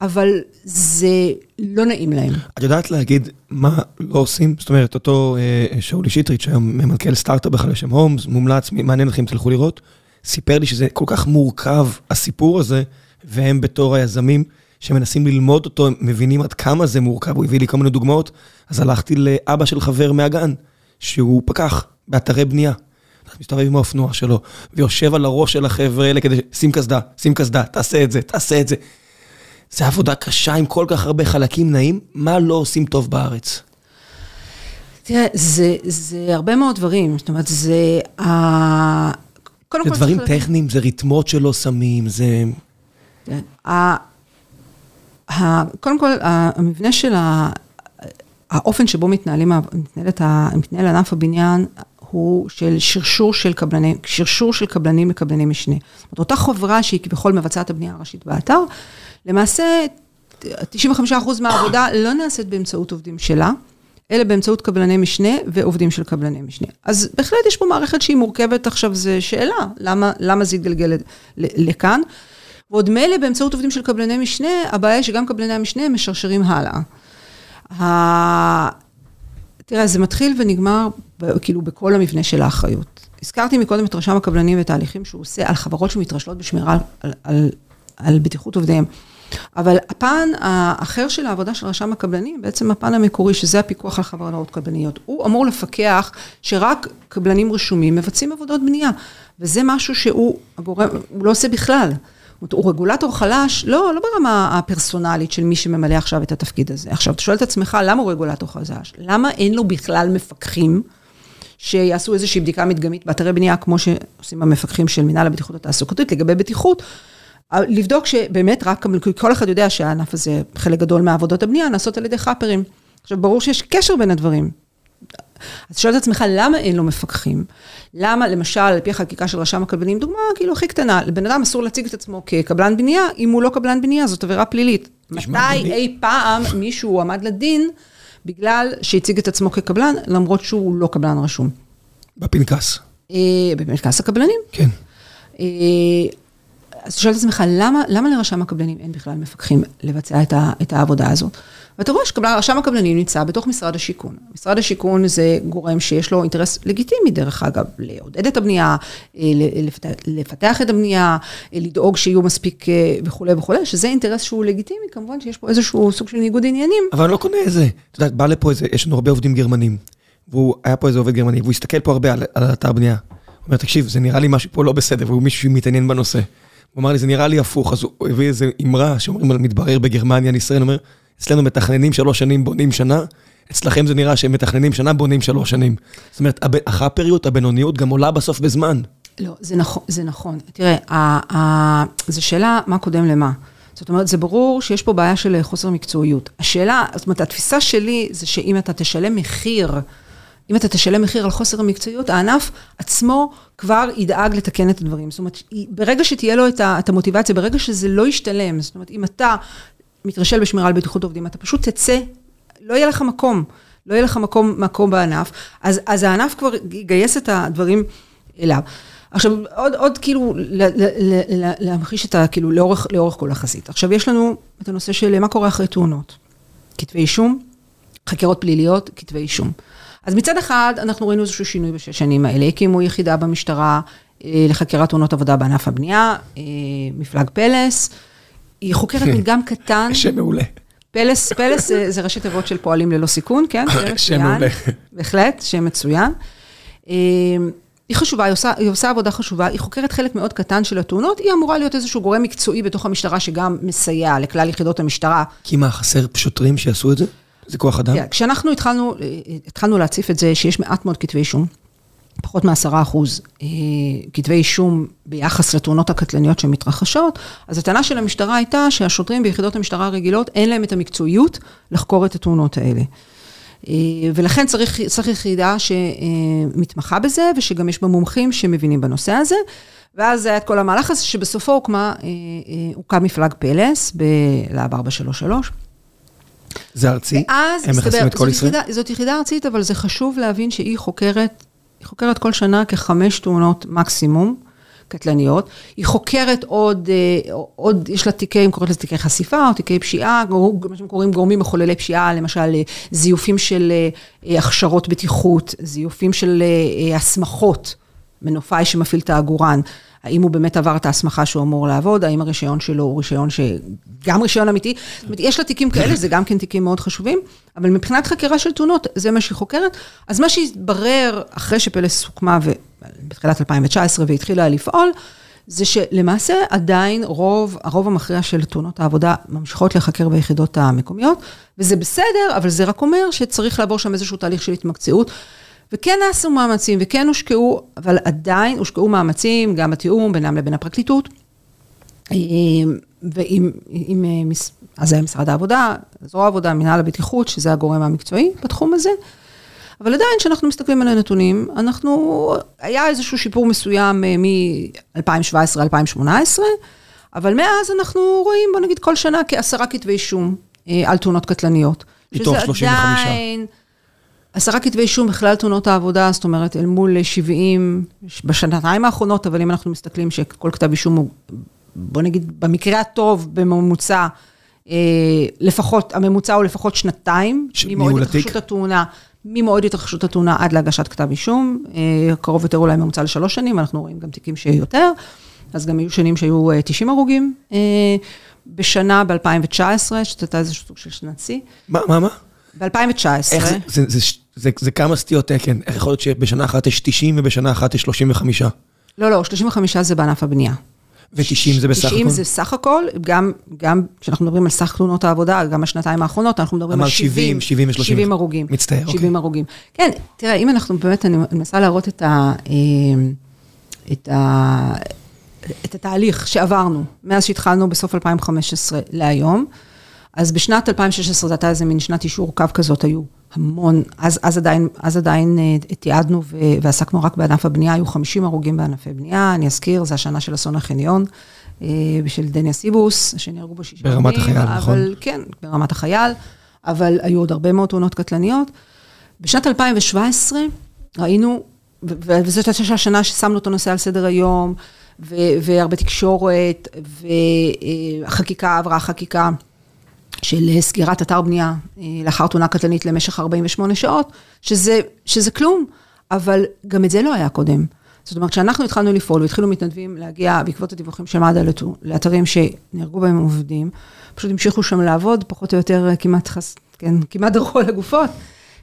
אבל זה לא נעים להם. את יודעת להגיד מה לא עושים? זאת אומרת, אותו אה, שאולי שטרית, שהיום ממנכ"ל סטארט-אפ בכלל בשם הומס, מומלץ, מעניין אתכם, תלכו לראות. סיפר לי שזה כל כך מורכב, הסיפור הזה, והם בתור היזמים שמנסים ללמוד אותו, הם מבינים עד כמה זה מורכב, הוא הביא לי כל מיני דוגמאות, אז הלכתי לאבא של חבר מהגן, שהוא פקח באתרי בנייה. מסתובב עם האופנוע שלו, ויושב על הראש של החבר'ה האלה כדי, שים קסדה, שים קסדה, תעשה את זה, תעשה את זה. זה עבודה קשה עם כל כך הרבה חלקים נעים, מה לא עושים טוב בארץ? תראה, זה, זה הרבה מאוד דברים, זאת אומרת, זה... קודם כל... זה דברים טכניים, זה ריתמות שלא שמים, זה... כן. קודם כל, המבנה של האופן שבו מתנהלים, מתנהל ענף הבניין, הוא של שרשור של קבלנים, שרשור של קבלנים לקבלני משנה. זאת אומרת, אותה חברה שהיא כביכול מבצעת הבנייה הראשית באתר, למעשה 95% מהעבודה לא נעשית באמצעות עובדים שלה, אלא באמצעות קבלני משנה ועובדים של קבלני משנה. אז בהחלט יש פה מערכת שהיא מורכבת, עכשיו זו שאלה, למה, למה זה יתגלגל לכאן? ועוד מילא באמצעות עובדים של קבלני משנה, הבעיה היא שגם קבלני המשנה משרשרים הלאה. תראה, זה מתחיל ונגמר כאילו בכל המבנה של האחריות. הזכרתי מקודם את רשם הקבלנים ואת ההליכים שהוא עושה על חברות שמתרשלות בשמירה על, על, על בטיחות עובדיהם. אבל הפן האחר של העבודה של רשם הקבלנים, בעצם הפן המקורי, שזה הפיקוח על חברות קבלניות, הוא אמור לפקח שרק קבלנים רשומים מבצעים עבודות בנייה. וזה משהו שהוא הגורם, הוא לא עושה בכלל. הוא רגולטור חלש, לא, לא ברמה הפרסונלית של מי שממלא עכשיו את התפקיד הזה. עכשיו, אתה שואל את עצמך, למה הוא רגולטור חלש? למה אין לו בכלל מפקחים שיעשו איזושהי בדיקה מדגמית באתרי בנייה, כמו שעושים המפקחים של מנהל הבטיחות התעסוקתית לגבי בטיחות, לבדוק שבאמת רק, כל אחד יודע שהענף הזה, חלק גדול מעבודות הבנייה, נעשות על ידי חאפרים. עכשיו, ברור שיש קשר בין הדברים. אז שואל את עצמך, למה אין לו מפקחים? למה, למשל, על פי החקיקה של רשם הקבלנים, דוגמה כאילו הכי קטנה, לבן אדם אסור להציג את עצמו כקבלן בנייה, אם הוא לא קבלן בנייה, זאת עבירה פלילית. מתי אי פעם מישהו עמד לדין בגלל שהציג את עצמו כקבלן, למרות שהוא לא קבלן רשום? בפנקס. אה, בפנקס הקבלנים. כן. אה, אז אתה שואל את עצמך, למה, למה לרשם הקבלנים אין בכלל מפקחים לבצע את, ה, את העבודה הזאת? ואתה רואה שרשם הקבלנים נמצא בתוך משרד השיכון. משרד השיכון זה גורם שיש לו אינטרס לגיטימי, דרך אגב, לעודד את הבנייה, אה, לפתח את הבנייה, אה, לדאוג שיהיו מספיק אה, וכולי וכולי, שזה אינטרס שהוא לגיטימי, כמובן שיש פה איזשהו סוג של ניגוד עניינים. אבל אני לא קונה את זה. את יודעת, בא לפה איזה, יש לנו הרבה עובדים גרמנים, והוא, היה פה איזה עובד גרמני, והוא הסתכל פה הרבה על, על אתר בנייה. הוא אומר, תקשיב, זה נראה לי משהו פה לא בסדר, והוא מישהו שמתעניין בנושא. הוא אמר לי, זה נראה לי הפוך, אז הוא הביא איזה אמרה שאומרים על מתברר בגרמניה, אני ישראל, אומר, אצלנו מתכננים שלוש שנים, בונים שנה, אצלכם זה נראה שהם מתכננים שנה, בונים שלוש שנים. זאת אומרת, החאפריות, הבינוניות, גם עולה בסוף בזמן. לא, זה נכון, זה נכון. תראה, זו שאלה מה קודם למה. זאת אומרת, זה ברור שיש פה בעיה של חוסר מקצועיות. השאלה, זאת אומרת, התפיסה שלי זה שאם אתה תשלם מחיר, אם אתה תשלם מחיר על חוסר המקצועיות, הענף עצמו כבר ידאג לתקן את הדברים. זאת אומרת, ברגע שתהיה לו את המוטיבציה, ברגע שזה לא ישתלם, זאת אומרת, אם אתה מתרשל בשמירה על בטיחות עובדים, אתה פשוט תצא, לא יהיה לך מקום, לא יהיה לך מקום, מקום בענף, אז, אז הענף כבר יגייס את הדברים אליו. עכשיו, עוד, עוד כאילו, להמחיש את ה... כאילו, לאורך, לאורך כל החזית. עכשיו, יש לנו את הנושא של מה קורה אחרי תאונות. כתבי אישום, חקירות פליליות, כתבי אישום. אז מצד אחד, אנחנו ראינו איזשהו שינוי בשש שנים האלה. הקימו יחידה במשטרה אה, לחקירת תאונות עבודה בענף הבנייה, אה, מפלג פלס. היא חוקרת מדגם קטן. שם מעולה. פלס, פלס זה, זה ראשי תיבות של פועלים ללא סיכון, כן? <laughs> שם מעולה. בהחלט, שם מצוין. אה, היא חשובה, היא עושה, היא עושה עבודה חשובה, היא חוקרת חלק מאוד קטן של התאונות, היא אמורה להיות איזשהו גורם מקצועי בתוך המשטרה שגם מסייע לכלל יחידות המשטרה. כי מה, חסר שוטרים שיעשו את זה? זה כוח אדם? Yeah, כשאנחנו התחלנו, התחלנו להציף את זה שיש מעט מאוד כתבי אישום, פחות מעשרה אחוז אה, כתבי אישום ביחס לתאונות הקטלניות שמתרחשות, אז הטענה של המשטרה הייתה שהשוטרים ביחידות המשטרה הרגילות, אין להם את המקצועיות לחקור את התאונות האלה. אה, ולכן צריך, צריך יחידה שמתמחה בזה, ושגם יש בה מומחים שמבינים בנושא הזה. ואז היה את כל המהלך הזה, שבסופו הוקמה, אה, אה, הוקם מפלג פלס בלהב 433. זה ארצי? ואז, הם מכסים את כל ישראל? יחידה, זאת יחידה ארצית, אבל זה חשוב להבין שהיא חוקרת, היא חוקרת כל שנה כחמש תאונות מקסימום. קטלניות. היא חוקרת עוד, אה, עוד, יש לה תיקי, היא קוראת לזה תיקי חשיפה, או תיקי פשיעה, מה שהם קוראים גורמים מחוללי פשיעה, למשל אה, זיופים של אה, הכשרות בטיחות, זיופים של הסמכות, מנופאי שמפעיל את העגורן. האם הוא באמת עבר את ההסמכה שהוא אמור לעבוד, האם הרישיון שלו הוא רישיון ש... גם רישיון אמיתי. זאת אומרת, יש לה תיקים כאלה, זה גם כן תיקים מאוד חשובים, אבל מבחינת חקירה של תאונות, זה מה שהיא חוקרת. אז מה שהתברר אחרי שפלס הוקמה בתחילת 2019 והתחילה לפעול, זה שלמעשה עדיין רוב, הרוב המכריע של תאונות העבודה ממשיכות להיחקר ביחידות המקומיות, וזה בסדר, אבל זה רק אומר שצריך לעבור שם איזשהו תהליך של התמקצעות. וכן נעשו מאמצים וכן הושקעו, אבל עדיין הושקעו מאמצים, גם בתיאום בינם לבין הפרקליטות. אה, ועם, עם, אה, אז זה היה משרד העבודה, זרוע העבודה, מנהל הבטיחות, שזה הגורם המקצועי בתחום הזה. אבל עדיין, כשאנחנו מסתכלים על הנתונים, אנחנו, היה איזשהו שיפור מסוים אה, מ-2017-2018, אבל מאז אנחנו רואים, בוא נגיד, כל שנה כעשרה כתבי אישום על תאונות קטלניות. מתוך 35. עדיין... עשרה כתבי אישום בכלל תאונות העבודה, זאת אומרת, אל מול 70 בשנתיים האחרונות, אבל אם אנחנו מסתכלים שכל כתב אישום הוא, בוא נגיד, במקרה הטוב, בממוצע, אה, לפחות, הממוצע הוא לפחות שנתיים, ממועד התרחשות התאונה, ממועד התרחשות התאונה עד להגשת כתב אישום, אה, קרוב יותר אולי ממוצע לשלוש שנים, אנחנו רואים גם תיקים שיהיו יותר, אז גם היו שנים שהיו 90 אה, הרוגים בשנה, ב-2019, שזאת הייתה איזשהו סוג של שנת שיא. מה, מה, מה? ב-2019. איך זה, זה, זה, זה, זה כמה סטיות תקן? איך יכול להיות שבשנה אחת יש 90 ובשנה אחת יש 35? לא, לא, 35 זה בענף הבנייה. ו-90 זה בסך הכל? 90 זה סך הכל, גם, גם כשאנחנו מדברים על סך תלונות העבודה, גם בשנתיים האחרונות, אנחנו מדברים על 70, 70 ו-30. 70 הרוגים. מצטער, אוקיי. 70 הרוגים. כן, תראה, אם אנחנו באמת, אני מנסה להראות את ה... אה, את ה... את התהליך שעברנו, מאז שהתחלנו בסוף 2015 להיום. אז בשנת 2016, זו הייתה איזה מין שנת אישור קו כזאת, היו המון, אז, אז עדיין, אז עדיין אה, תיעדנו ועסקנו רק בענף הבנייה, היו 50 הרוגים בענפי בנייה, אני אזכיר, זו השנה של אסון החניון, אה, של דניה סיבוס, שנהרגו בו שישה ברמת החייל, אבל, נכון. כן, ברמת החייל, אבל היו עוד הרבה מאוד תאונות קטלניות. בשנת 2017 ראינו, וזאת הייתה השנה ששמנו את הנושא על סדר היום, והרבה תקשורת, והחקיקה עברה חקיקה. של סגירת אתר בנייה אה, לאחר תאונה קטלנית למשך 48 שעות, שזה, שזה כלום, אבל גם את זה לא היה קודם. זאת אומרת, כשאנחנו התחלנו לפעול והתחילו מתנדבים להגיע בעקבות הדיווחים של מד"א לאתרים שנהרגו בהם עובדים, פשוט המשיכו שם לעבוד, פחות או יותר אה, כמעט, חס, כן, כמעט דרכו על הגופות.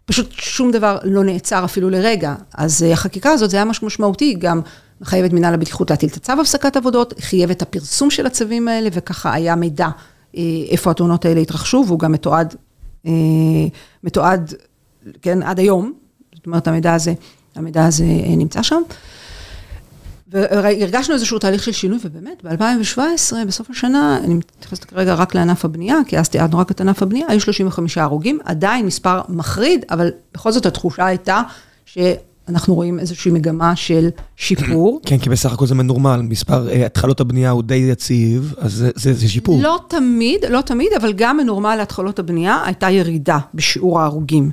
פשוט שום דבר לא נעצר אפילו לרגע. אז אה, החקיקה הזאת, זה היה משהו משמעותי, גם מחייב את מנהל הבטיחות להטיל את הצו הפסקת עבודות, חייב את הפרסום של הצווים האלה, וככה היה מידע אה, איפה התאונות האלה התרחשו, והוא גם מתועד, אה, מתועד כן, עד היום, זאת אומרת, המידע הזה, המידע הזה נמצא שם. והרגשנו איזשהו תהליך של שינוי, ובאמת, ב-2017, בסוף השנה, אני מתייחסת כרגע רק לענף הבנייה, כי אז תיעדנו רק את ענף הבנייה, היו 35 הרוגים, עדיין מספר מחריד, אבל בכל זאת התחושה הייתה שאנחנו רואים איזושהי מגמה של שיפור. <clears throat> כן, כי בסך הכל זה מנורמל, מספר התחלות הבנייה הוא די יציב, אז זה, זה, זה שיפור. לא תמיד, לא תמיד, אבל גם מנורמל להתחלות הבנייה, הייתה ירידה בשיעור ההרוגים,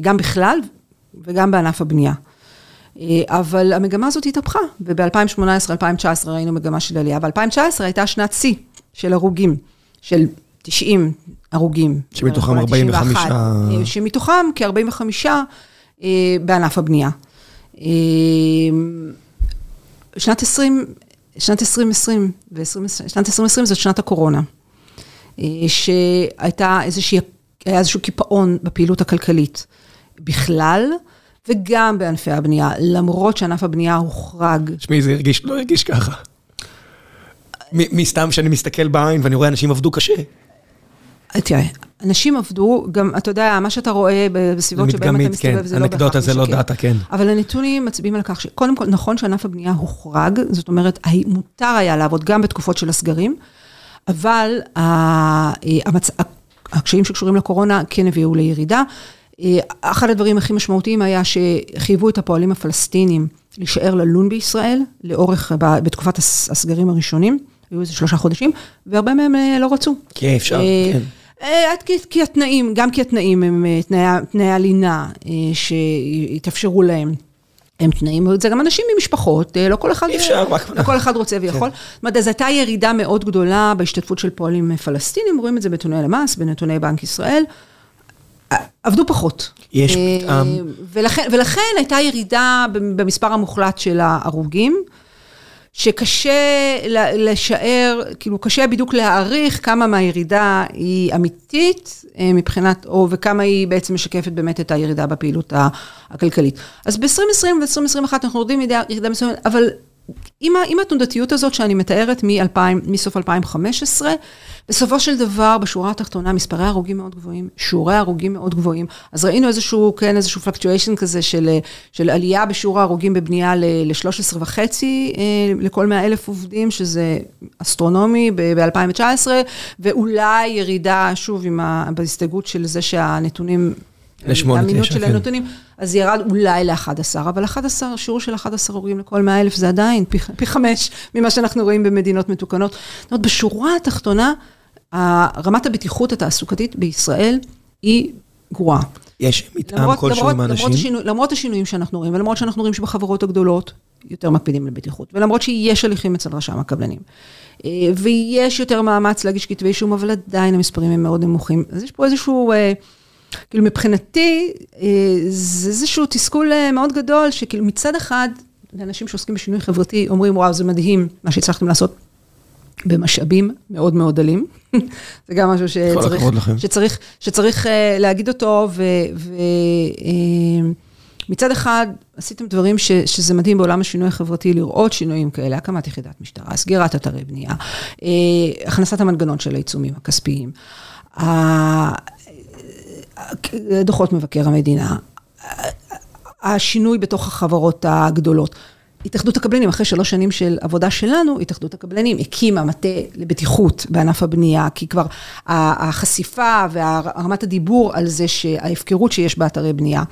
גם בכלל וגם בענף הבנייה. אבל המגמה הזאת התהפכה, וב-2018-2019 ראינו מגמה של עלייה, ב-2019 הייתה שנת שיא של הרוגים, של 90 הרוגים. שמתוכם 45... שמתוכם כ-45 בענף הבנייה. שנת 20, שנת 2020, שנת 2020 זאת שנת הקורונה, שהייתה איזושהי, היה איזשהו קיפאון בפעילות הכלכלית בכלל. וגם בענפי הבנייה, למרות שענף הבנייה הוחרג. תשמעי, זה הרגיש, לא הרגיש ככה. מסתם שאני מסתכל בעין ואני רואה אנשים עבדו קשה. תראה, אנשים עבדו, גם, אתה יודע, מה שאתה רואה בסביבות שבהם אתה מסתובב, כן. זה לא בהכרח משקר. אנקדוטה זה לא דאטה, כן. אבל הנתונים מצביעים על כך שקודם כל, נכון שענף הבנייה הוחרג, זאת אומרת, מותר היה לעבוד גם בתקופות של הסגרים, אבל המצ... הקשיים שקשורים לקורונה כן הביאו לירידה. אחד הדברים הכי משמעותיים היה שחייבו את הפועלים הפלסטינים להישאר ללון בישראל, לאורך, בתקופת הסגרים הראשונים, היו איזה שלושה חודשים, והרבה מהם לא רצו. כי אפשר, כן. כי התנאים, גם כי התנאים הם תנאי הלינה שהתאפשרו להם. הם תנאים, זה גם אנשים ממשפחות, לא כל אחד, אפשר, לא כל אחד רוצה ויכול. זאת אומרת, אז הייתה ירידה מאוד גדולה בהשתתפות של פועלים פלסטינים, רואים את זה בנתוני למ"ס, בנתוני בנק ישראל. עבדו פחות. יש פתאום. ולכן, ולכן הייתה ירידה במספר המוחלט של ההרוגים, שקשה לשער, כאילו קשה בדיוק להעריך כמה מהירידה היא אמיתית מבחינת, או וכמה היא בעצם משקפת באמת את הירידה בפעילות הכלכלית. אז ב-2020 ו-2021 אנחנו יורדים ירידה מסוימת, אבל עם התנודתיות הזאת שאני מתארת מסוף 2015, בסופו של דבר, בשורה התחתונה, מספרי הרוגים מאוד גבוהים, שיעורי הרוגים מאוד גבוהים. אז ראינו איזשהו, כן, איזשהו פלקטואשן כזה של, של עלייה בשיעור ההרוגים בבנייה ל-13 וחצי לכל 100 אלף עובדים, שזה אסטרונומי ב-2019, ואולי ירידה, שוב, עם ה, בהסתייגות של זה שהנתונים... תשע, של הנתונים, אז ירד אולי ל-11, אבל 11, שיעור של 11 הרוגים לכל 100 אלף זה עדיין פי, פי חמש ממה שאנחנו רואים במדינות מתוקנות. זאת אומרת, בשורה התחתונה, רמת הבטיחות התעסוקתית בישראל היא גרועה. יש מתאם כלשהו עם האנשים? למרות, השינוי, למרות השינויים שאנחנו רואים, ולמרות שאנחנו רואים שבחברות הגדולות יותר מקפידים לבטיחות, ולמרות שיש הליכים אצל רשם הקבלנים, ויש יותר מאמץ להגיש כתבי אישום, אבל עדיין המספרים הם מאוד נמוכים. אז יש פה איזשהו... כאילו מבחינתי, זה איזשהו תסכול מאוד גדול, שכאילו מצד אחד, לאנשים שעוסקים בשינוי חברתי אומרים, וואו, זה מדהים מה שהצלחתם לעשות במשאבים מאוד מאוד דלים. <laughs> זה גם משהו שצריך, שצריך, שצריך להגיד אותו, ומצד אחד, עשיתם דברים ש, שזה מדהים בעולם השינוי החברתי, לראות שינויים כאלה, הקמת יחידת משטרה, סגירת אתרי בנייה, הכנסת המנגנון של העיצומים הכספיים. דוחות מבקר המדינה, השינוי בתוך החברות הגדולות. התאחדות הקבלנים, אחרי שלוש שנים של עבודה שלנו, התאחדות הקבלנים הקימה מטה לבטיחות בענף הבנייה, כי כבר החשיפה והרמת הדיבור על זה שההפקרות שיש באתרי בנייה,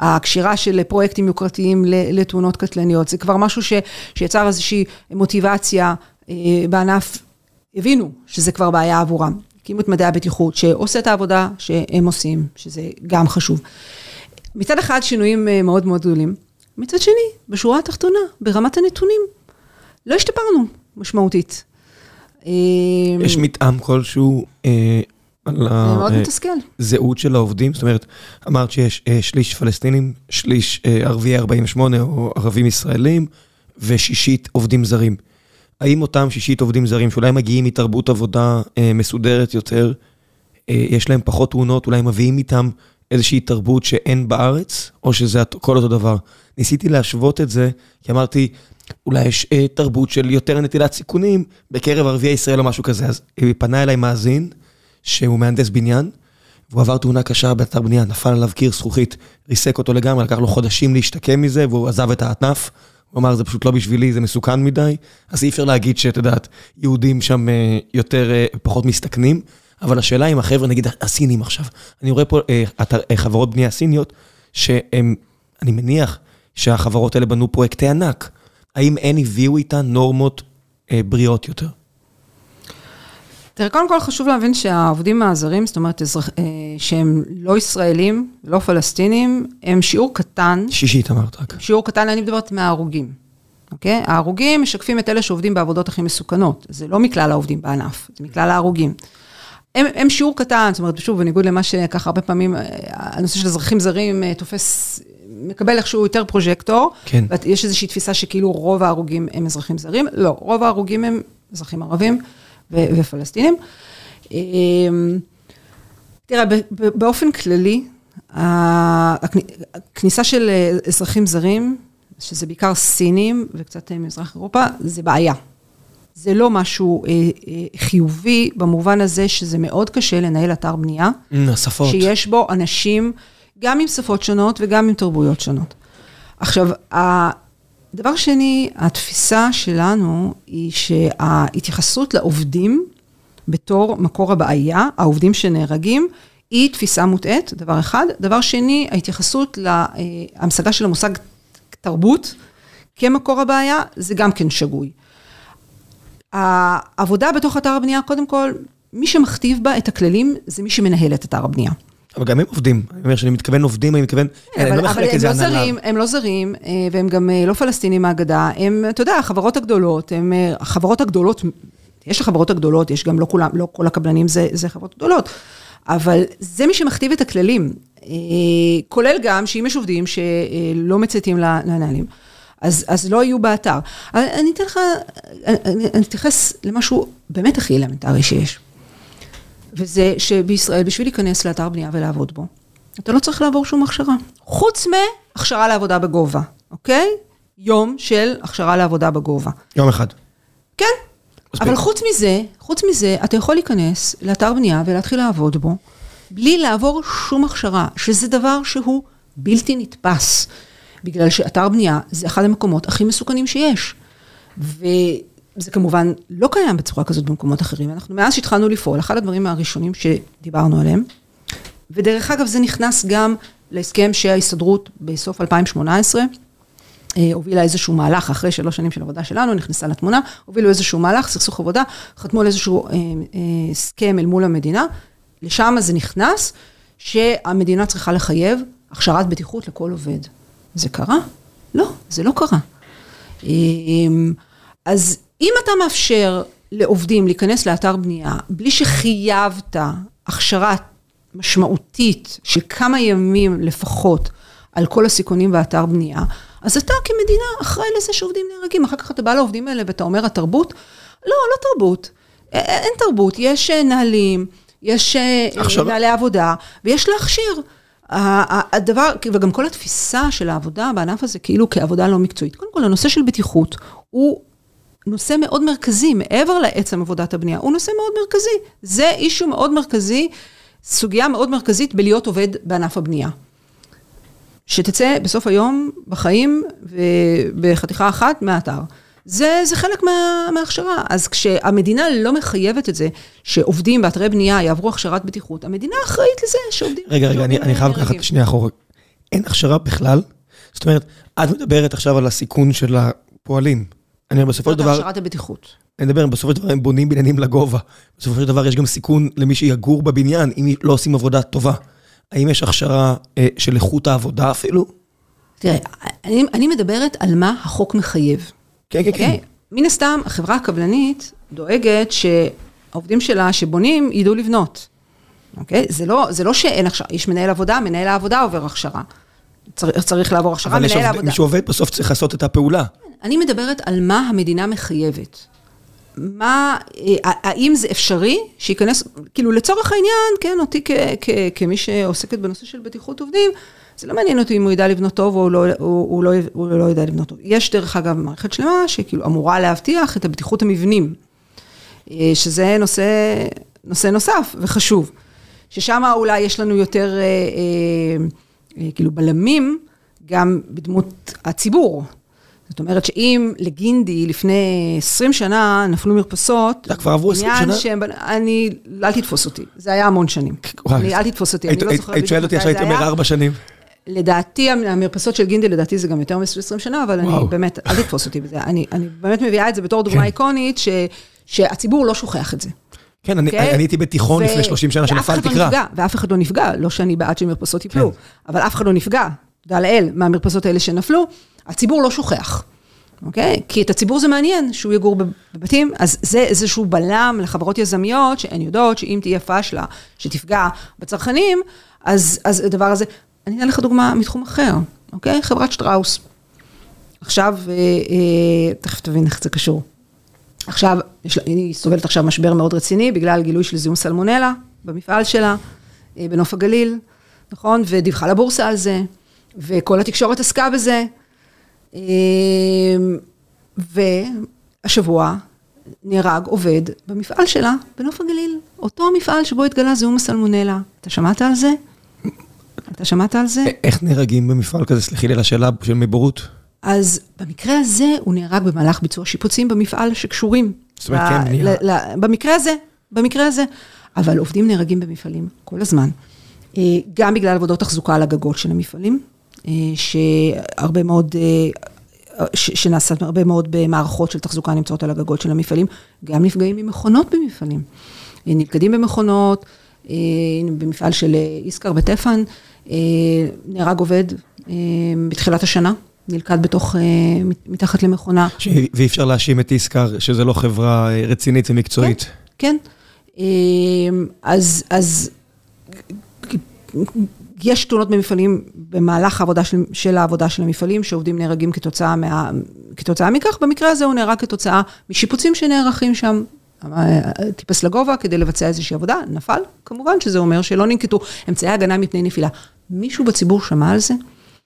הקשירה של פרויקטים יוקרתיים לתאונות קטלניות, זה כבר משהו ש, שיצר איזושהי מוטיבציה בענף, הבינו שזה כבר בעיה עבורם. הקימו את מדעי הבטיחות, שעושה את העבודה שהם עושים, שזה גם חשוב. מצד אחד, שינויים מאוד מאוד גדולים. מצד שני, בשורה התחתונה, ברמת הנתונים, לא השתפרנו משמעותית. יש מתאם כלשהו על הזהות של העובדים? זאת אומרת, אמרת שיש שליש פלסטינים, שליש ערביי 48 או ערבים ישראלים, ושישית עובדים זרים. האם אותם שישית עובדים זרים, שאולי מגיעים מתרבות עבודה מסודרת יותר, יש להם פחות תאונות, אולי מביאים איתם איזושהי תרבות שאין בארץ, או שזה הכל אותו דבר? ניסיתי להשוות את זה, כי אמרתי, אולי יש תרבות של יותר נטילת סיכונים בקרב ערביי ישראל או משהו כזה. אז פנה אליי מאזין, שהוא מהנדס בניין, והוא עבר תאונה קשה באתר בנייה, נפל עליו קיר זכוכית, ריסק אותו לגמרי, לקח לו חודשים להשתקם מזה, והוא עזב את האטנף. הוא אמר, זה פשוט לא בשבילי, זה מסוכן מדי. אז אי אפשר להגיד שאת יודעת, יהודים שם אה, יותר, אה, פחות מסתכנים. אבל השאלה אם החבר'ה, נגיד הסינים עכשיו, אני רואה פה אה, חברות בנייה סיניות, שהם, אני מניח שהחברות האלה בנו פרויקטי ענק. האם הן הביאו איתן נורמות בריאות יותר? תראה, קודם כל חשוב להבין שהעובדים הזרים, זאת אומרת, אזרח, שהם לא ישראלים, לא פלסטינים, הם שיעור קטן. שישית אמרת רק. שיעור קטן, אני מדברת מההרוגים. אוקיי? ההרוגים משקפים את אלה שעובדים בעבודות הכי מסוכנות. זה לא מכלל העובדים בענף, זה מכלל ההרוגים. הם, הם שיעור קטן, זאת אומרת, שוב, בניגוד למה שככה הרבה פעמים, הנושא של אזרחים זרים אה, תופס, מקבל איכשהו יותר פרוז'קטור. כן. ויש איזושהי תפיסה שכאילו רוב ההרוגים הם אזרחים זרים. לא, רוב ההרוגים הם אזרחים ערבים ו- ופלסטינים. אה, תראה, באופן כללי, הכניסה של אזרחים זרים, שזה בעיקר סינים וקצת מזרח אירופה, זה בעיה. זה לא משהו אה, אה, חיובי, במובן הזה שזה מאוד קשה לנהל אתר בנייה. השפות. שיש בו אנשים, גם עם שפות שונות וגם עם תרבויות שונות. עכשיו, הדבר שני, התפיסה שלנו היא שההתייחסות לעובדים בתור מקור הבעיה, העובדים שנהרגים, היא תפיסה מוטעית, דבר אחד. דבר שני, ההתייחסות להמשגה של המושג תרבות כמקור הבעיה, זה גם כן שגוי. העבודה בתוך אתר הבנייה, קודם כל, מי שמכתיב בה את הכללים, זה מי שמנהל את אתר הבנייה. אבל גם הם עובדים, אני אומר שאני מתכוון עובדים, אני מתכוון, כן, אבל, לא אבל הם לא זרים, הם לא זרים, אה, והם גם אה, לא פלסטינים מהגדה, הם, אתה יודע, החברות הגדולות, הם, אה, החברות הגדולות, יש החברות הגדולות, יש גם לא כולם, לא כל הקבלנים זה, זה חברות גדולות, אבל זה מי שמכתיב את הכללים, כולל גם שאם יש עובדים שלא מצייתים לנהלים. אז, אז לא יהיו באתר. אני אתן לך, אני אתייחס למשהו באמת הכי אלמנטרי שיש. וזה שבישראל, בשביל להיכנס לאתר בנייה ולעבוד בו, אתה לא צריך לעבור שום הכשרה. חוץ מהכשרה לעבודה בגובה, אוקיי? יום של הכשרה לעבודה בגובה. יום אחד. כן, אבל חוץ מזה, חוץ מזה, אתה יכול להיכנס לאתר בנייה ולהתחיל לעבוד בו, בלי לעבור שום הכשרה, שזה דבר שהוא בלתי נתפס. בגלל שאתר בנייה זה אחד המקומות הכי מסוכנים שיש. וזה כמובן לא קיים בצורה כזאת במקומות אחרים. אנחנו מאז שהתחלנו לפעול, אחד הדברים הראשונים שדיברנו עליהם, ודרך אגב זה נכנס גם להסכם שההסתדרות בסוף 2018, אה, הובילה איזשהו מהלך, אחרי שלוש שנים של עבודה שלנו, נכנסה לתמונה, הובילו איזשהו מהלך, סכסוך עבודה, חתמו על איזשהו אה, אה, הסכם אל מול המדינה, לשם זה נכנס, שהמדינה צריכה לחייב הכשרת בטיחות לכל עובד. זה קרה? לא, זה לא קרה. אז אם אתה מאפשר לעובדים להיכנס לאתר בנייה, בלי שחייבת הכשרה משמעותית של כמה ימים לפחות על כל הסיכונים באתר בנייה, אז אתה כמדינה אחראי לזה שעובדים נהרגים. אחר כך אתה בא לעובדים האלה ואתה אומר, התרבות? לא, לא תרבות. אין תרבות, יש נהלים, יש נהלי עבודה, ויש להכשיר. הדבר, וגם כל התפיסה של העבודה בענף הזה, כאילו כעבודה לא מקצועית. קודם כל, הנושא של בטיחות הוא נושא מאוד מרכזי, מעבר לעצם עבודת הבנייה, הוא נושא מאוד מרכזי. זה אישו מאוד מרכזי, סוגיה מאוד מרכזית בלהיות עובד בענף הבנייה. שתצא בסוף היום בחיים ובחתיכה אחת מהאתר. זה, זה חלק מה, מההכשרה. אז כשהמדינה לא מחייבת את זה, שעובדים באתרי בנייה יעברו הכשרת בטיחות, המדינה אחראית לזה שעובדים... רגע, רגע, אני, אני חייב לקחת שנייה אחורה. אין הכשרה בכלל? זאת אומרת, את מדברת עכשיו על הסיכון של הפועלים. אני אומר, בסופו של דבר... הכשרת הבטיחות. אני מדבר, בסופו של דבר הם בונים בניינים לגובה. בסופו של דבר יש גם סיכון למי שיגור בבניין, אם לא עושים עבודה טובה. האם יש הכשרה אה, של איכות העבודה אפילו? תראה, אני, אני מדברת על מה החוק מחייב. כן, כן, כן. אוקיי? מן הסתם, החברה הקבלנית דואגת שהעובדים שלה שבונים ידעו לבנות. אוקיי? זה לא, זה לא שאין הכשרה, יש מנהל עבודה, מנהל העבודה עובר הכשרה. צריך, צריך לעבור הכשרה, מנהל העבודה. אבל מי שעובד בסוף צריך לעשות את הפעולה. אני מדברת על מה המדינה מחייבת. מה, אה, האם זה אפשרי שייכנס, כאילו לצורך העניין, כן, אותי כ, כ, כמי שעוסקת בנושא של בטיחות עובדים, זה לא מעניין אותי אם הוא ידע לבנות טוב או לא, הוא, הוא לא, הוא לא יודע לבנות טוב. יש דרך אגב מערכת שלמה שכאילו אמורה להבטיח את הבטיחות המבנים, אה, שזה נושא, נושא נוסף וחשוב. ששם אולי יש לנו יותר, אה, אה, אה, כאילו, בלמים, גם בדמות הציבור. זאת אומרת שאם לגינדי לפני 20 שנה נפלו מרפסות, כבר עברו 20 שנה? שהם, אני, אל תתפוס אותי, זה היה המון שנים. אני, אל תתפוס אותי, אני לא זוכרת היית שואלת אותי עכשיו, הייתי אומר 4 שנים. לדעתי, המרפסות של גינדי, לדעתי זה גם יותר מ-20 שנה, אבל. אני באמת, אל תתפוס אותי בזה. אני, אני באמת מביאה את זה בתור דוגמה כן. איקונית, ש, שהציבור לא שוכח את זה. כן, אני, okay? אוקיי? אני הייתי בתיכון ו... לפני 30 שנה שנפל לא תקרה. לא ואף אחד לא נפגע, לא שאני בעד שמרפסות ייפלו, כן. אבל אף אחד לא נפגע, תודה לאל, מהמרפסות האלה שנפלו, הציבור לא שוכח. אוקיי? Okay? כי את הציבור זה מעניין שהוא יגור בבתים, אז זה איזשהו בלם לחברות יזמיות, שהן יודעות שאם תהיה פאשלה שתפגע בצרכנים, אז, אז הדבר הזה, אני אתן לך דוגמה מתחום אחר, אוקיי? חברת שטראוס. עכשיו, אה, אה, תכף תבין איך זה קשור. עכשיו, יש, היא סובלת עכשיו משבר מאוד רציני בגלל גילוי של זיהום סלמונלה במפעל שלה, אה, בנוף הגליל, נכון? ודיווחה לבורסה על זה, וכל התקשורת עסקה בזה. אה, והשבוע נהרג עובד במפעל שלה בנוף הגליל, אותו מפעל שבו התגלה זיהום הסלמונלה. אתה שמעת על זה? אתה שמעת על זה? איך נהרגים במפעל כזה? סלחי לי על השאלה של מבורות. אז במקרה הזה הוא נהרג במהלך ביצוע שיפוצים במפעל שקשורים. זאת אומרת, כן, נהיה. במקרה הזה, במקרה הזה. אבל עובדים נהרגים במפעלים כל הזמן. אה, גם בגלל עבודות תחזוקה על הגגות של המפעלים, שהרבה מאוד, אה, שנעשת הרבה מאוד במערכות של תחזוקה נמצאות על הגגות של המפעלים, גם נפגעים ממכונות במפעלים. נפקדים במכונות, במפעל של איסקר בטפן, נהרג עובד בתחילת השנה, נלכד בתוך, מתחת למכונה. ש... ואי אפשר להאשים את איסקר, שזה לא חברה רצינית ומקצועית. כן, כן. אז, אז יש תאונות במפעלים במהלך העבודה של, של העבודה של המפעלים, שעובדים נהרגים כתוצאה, מה, כתוצאה מכך, במקרה הזה הוא נהרג כתוצאה משיפוצים שנערכים שם. טיפס לגובה כדי לבצע איזושהי עבודה, נפל, כמובן שזה אומר שלא ננקטו אמצעי הגנה מפני נפילה. מישהו בציבור שמע על זה?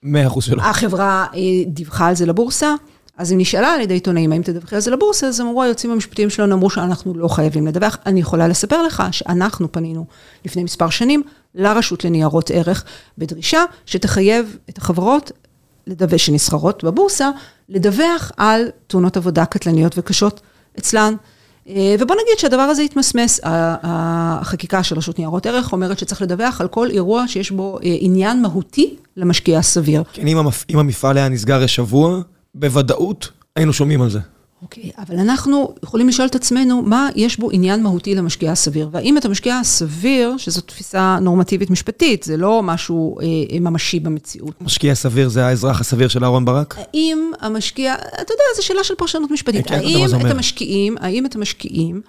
מאה אחוז שלא. החברה אה, דיווחה על זה לבורסה, אז היא נשאלה על ידי עיתונאים, האם תדווחי על זה לבורסה, אז אמרו, היועצים המשפטיים שלנו אמרו שאנחנו לא חייבים לדווח. אני יכולה לספר לך שאנחנו פנינו לפני מספר שנים לרשות לניירות ערך, בדרישה שתחייב את החברות שנסחרות בבורסה, לדווח על תאונות עבודה קטלניות וקשות אצלן. אה, ובוא נגיד שהדבר הזה יתמסמס, החקיקה של רשות ניירות ערך אומרת שצריך לדווח על כל אירוע שיש בו אה, עניין מהותי למשקיע הסביר. כן, אם המפעל היה נסגר לשבוע, בוודאות היינו שומעים על זה. אוקיי, okay, אבל אנחנו יכולים לשאול את עצמנו, מה יש בו עניין מהותי למשקיע הסביר? והאם את המשקיע הסביר, שזו תפיסה נורמטיבית משפטית, זה לא משהו אה, ממשי במציאות. משקיע סביר זה האזרח הסביר של אהרן ברק? האם המשקיע, אתה יודע, זו שאלה של פרשנות משפטית. כן, האם את המשקיעים, האם את המשקיעים,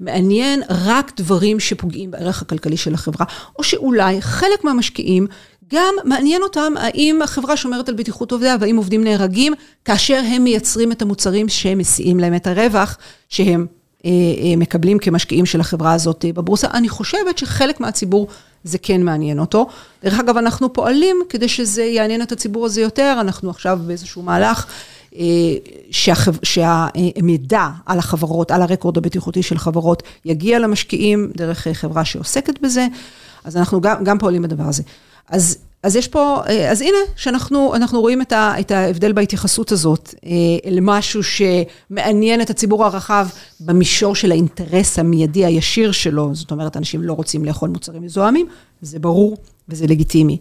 מעניין רק דברים שפוגעים בערך הכלכלי של החברה, או שאולי חלק מהמשקיעים גם מעניין אותם האם החברה שומרת על בטיחות עובדיה והאם עובדים נהרגים כאשר הם מייצרים את המוצרים שהם מסיעים להם את הרווח שהם אה, אה, מקבלים כמשקיעים של החברה הזאת אה, בבורסה. אני חושבת שחלק מהציבור זה כן מעניין אותו. דרך אגב, אנחנו פועלים כדי שזה יעניין את הציבור הזה יותר, אנחנו עכשיו באיזשהו מהלך. שהחב... שהמידע על החברות, על הרקורד הבטיחותי של חברות, יגיע למשקיעים דרך חברה שעוסקת בזה, אז אנחנו גם, גם פועלים בדבר הזה. אז, אז יש פה, אה, אז הנה, שאנחנו רואים את, ה, את ההבדל בהתייחסות הזאת אה, למשהו שמעניין את הציבור הרחב במישור של האינטרס המיידי הישיר שלו, זאת אומרת, אנשים לא רוצים לאכול מוצרים מזוהמים, זה ברור וזה לגיטימי.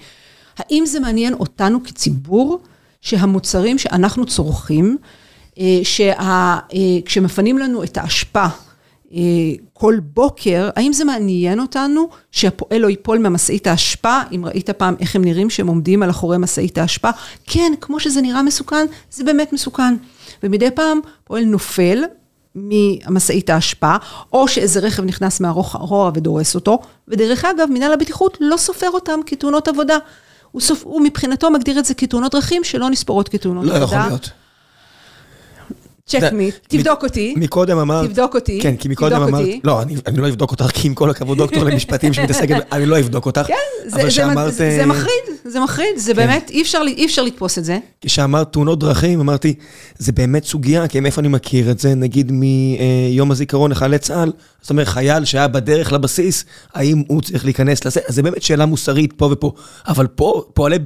האם זה מעניין אותנו כציבור, שהמוצרים שאנחנו צורכים, אה, שכשמפנים לנו את האשפה, כל בוקר, האם זה מעניין אותנו שהפועל לא ייפול ממשאית האשפה? אם ראית פעם איך הם נראים שהם עומדים על אחורי משאית האשפה? כן, כמו שזה נראה מסוכן, זה באמת מסוכן. ומדי פעם פועל נופל ממשאית האשפה, או שאיזה רכב נכנס מאחורה ודורס אותו, ודרך אגב, מנהל הבטיחות לא סופר אותם כתאונות עבודה. הוא, סופ... הוא מבחינתו מגדיר את זה כתאונות דרכים שלא נספרות כתאונות לא עבודה. לא יכול להיות. צ'ק מיט, תבדוק אותי. מקודם אמרת... תבדוק אותי. כן, כי מקודם אמרת... לא, אני לא אבדוק אותך, כי עם כל הכבוד דוקטור למשפטים שמתעסקת, אני לא אבדוק אותך. כן, זה מחריד, זה מחריד, זה באמת, אי אפשר, לתפוס את זה. כשאמרת תאונות דרכים, אמרתי, זה באמת סוגיה, כי מאיפה אני מכיר את זה? נגיד מיום הזיכרון לחיילי צה"ל, זאת אומרת, חייל שהיה בדרך לבסיס, האם הוא צריך להיכנס לזה? אז זה באמת שאלה מוסרית פה ופה. אבל פה,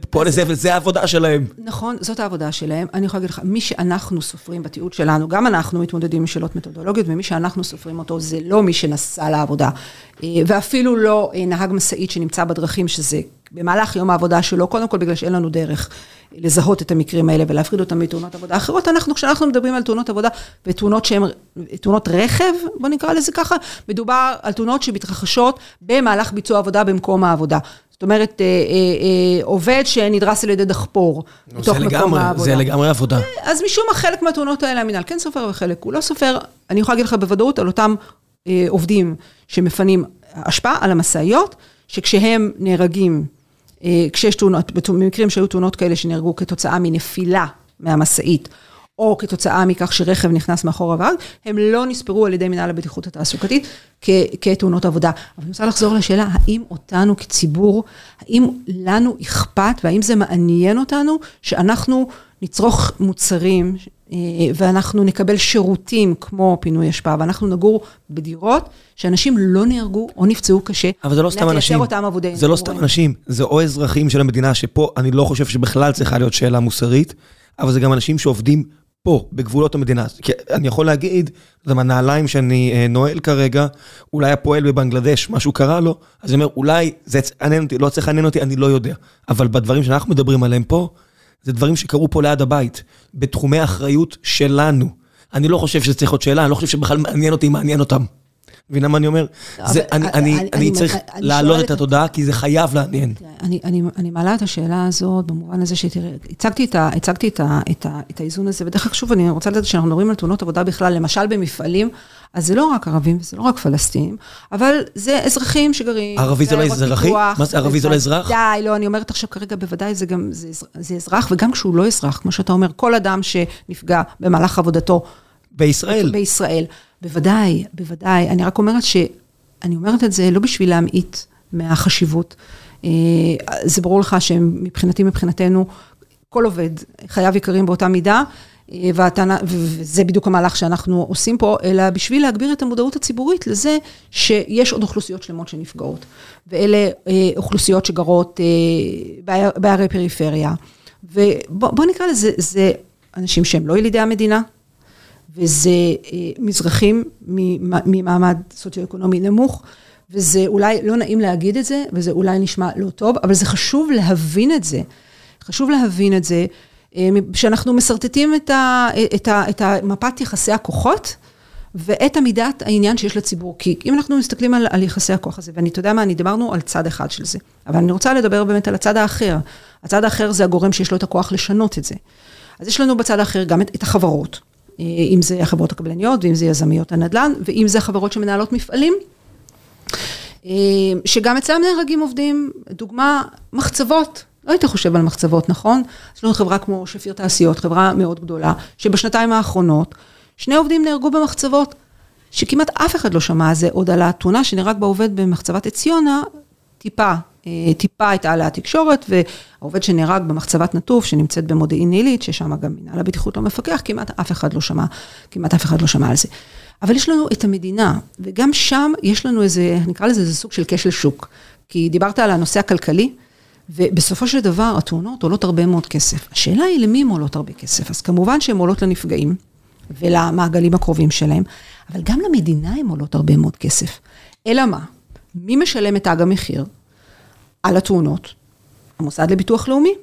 פועלי זבל, זה העבודה שלהם. נכון, זאת העבודה שלהם. אני יכולה להגיד לך, מי שאנחנו סופרים בתיעוד שלנו, גם אנחנו מתמודדים עם שאלות מתודולוגיות, ומי שאנחנו סופרים אותו זה לא מי שנסע לעבודה. אה, ואפילו לא אה, נהג משאית שנמצא בדרכים, שזה במהלך יום העבודה שלו, קודם כל בגלל שאין לנו דרך לזהות את המקרים האלה ולהפריד אותם מתאונות עבודה אחרות. אנחנו, כשאנחנו מדברים על תאונות עבודה ותאונות שהן, תאונות רכב, בוא נקרא לזה ככה, מדובר על תאונות שמתרחשות במהלך ביצוע עבודה במקום העבודה. זאת אומרת, אה, אה, אה, עובד שנדרס על ידי דחפור, בתוך מקום העבודה. זה לגמרי עבודה. אז משום מה, חלק מהתאונות האלה המינהל כן סופר וחלק הוא לא סופר. אני יכולה להגיד לך בוודאות על אותם עובדים שמפנים אשפה על המשאיות, שכשהם נהרגים אה, כשיש תאונות, במקרים שהיו תאונות כאלה שנהרגו כתוצאה מנפילה מהמשאית, או כתוצאה מכך שרכב נכנס מאחור והרג, הם לא נספרו על ידי מנהל הבטיחות התעסוקתית כתאונות עבודה. אבל אני רוצה לחזור לשאלה, האם אותנו כציבור, האם לנו אכפת והאם זה מעניין אותנו שאנחנו נצרוך מוצרים אה, ואנחנו נקבל שירותים כמו פינוי אשפה, ואנחנו נגור בדירות שאנשים לא נהרגו או נפצעו קשה. אבל זה לא סתם אנשים. אותם עבודי זה לא סתם אנשים, זה או אזרחים של המדינה, שפה אני לא חושב שבכלל צריכה להיות שאלה מוסרית, אבל זה גם אנשים שעובדים פה, בגבולות המדינה. כי אני יכול להגיד, זה מהנעליים שאני אה, נועל כרגע, אולי הפועל בבנגלדש, משהו קרה לו, אז אני אומר, אולי זה יעניין אותי, לא צריך לעניין אותי, אני לא יודע. אבל בדברים שאנחנו מדברים עליהם פה, זה דברים שקרו פה ליד הבית, בתחומי אחריות שלנו. אני לא חושב שזה צריך להיות שאלה, אני לא חושב שבכלל מעניין אותי, מעניין אותם. מבינה מה אני אומר? אני צריך להעלות את התודעה, כי זה חייב לעניין. אני מעלה את השאלה הזאת במובן הזה שתראה, הצגתי את האיזון הזה, ודרך אגב, שוב, אני רוצה לדעת שאנחנו מדברים על תאונות עבודה בכלל, למשל במפעלים, אז זה לא רק ערבים וזה לא רק פלסטינים, אבל זה אזרחים שגרים. ערבי זה לא אזרחי? מה זה ערבי זה לא אזרח? די, לא, אני אומרת עכשיו כרגע, בוודאי זה גם, זה אזרח, וגם כשהוא לא אזרח, כמו שאתה אומר, כל אדם שנפגע במהלך עבודתו. בישראל. בישראל. בוודאי, בוודאי. אני רק אומרת ש... אני אומרת את זה לא בשביל להמעיט מהחשיבות. אה, זה ברור לך שמבחינתי, מבחינתנו, כל עובד, חייו יקרים באותה מידה, אה, והטענה, וזה בדיוק המהלך שאנחנו עושים פה, אלא בשביל להגביר את המודעות הציבורית לזה שיש עוד אוכלוסיות שלמות שנפגעות. ואלה אה, אוכלוסיות שגרות בערי פריפריה. ובוא נקרא לזה, זה אנשים שהם לא ילידי המדינה, וזה אה, מזרחים ממעמד סוציו-אקונומי נמוך, וזה אולי לא נעים להגיד את זה, וזה אולי נשמע לא טוב, אבל זה חשוב להבין את זה. חשוב להבין את זה, אה, שאנחנו משרטטים את, ה, את, ה, את מפת יחסי הכוחות, ואת עמידת העניין שיש לציבור. כי אם אנחנו מסתכלים על, על יחסי הכוח הזה, ואני, אתה יודע מה, אני דיברנו על צד אחד של זה, אבל אני רוצה לדבר באמת על הצד האחר. הצד האחר זה הגורם שיש לו את הכוח לשנות את זה. אז יש לנו בצד האחר גם את, את החברות. אם זה החברות הקבלניות, ואם זה יזמיות הנדל"ן, ואם זה החברות שמנהלות מפעלים, אה, שגם אצלם נהרגים עובדים, דוגמה, מחצבות. לא היית חושב על מחצבות, נכון? יש לנו חברה כמו שפיר תעשיות, חברה מאוד גדולה, שבשנתיים האחרונות, שני עובדים נהרגו במחצבות, שכמעט אף אחד לא שמע על זה, עוד על התאונה שנהרג בעובד במחצבת עציונה, טיפה טיפה הייתה עליה תקשורת, והעובד שנהרג במחצבת נטוף, שנמצאת במודיעין עילית, ששם גם מנהל הבטיחות לא מפקח, כמעט אף אחד לא שמע, כמעט אף אחד לא שמע על זה. אבל יש לנו את המדינה, וגם שם יש לנו איזה, נקרא לזה איזה סוג של כשל שוק. כי דיברת על הנושא הכלכלי, ובסופו של דבר התאונות עולות הרבה מאוד כסף. השאלה היא למי הן עולות הרבה כסף. אז כמובן שהן עולות לנפגעים ולמעגלים הקרובים שלהם, אבל גם למדינה הן עולות הרבה מאוד כסף. אלא מה? מי משלם את תג המחיר? על התאונות, המוסד לביטוח לאומי.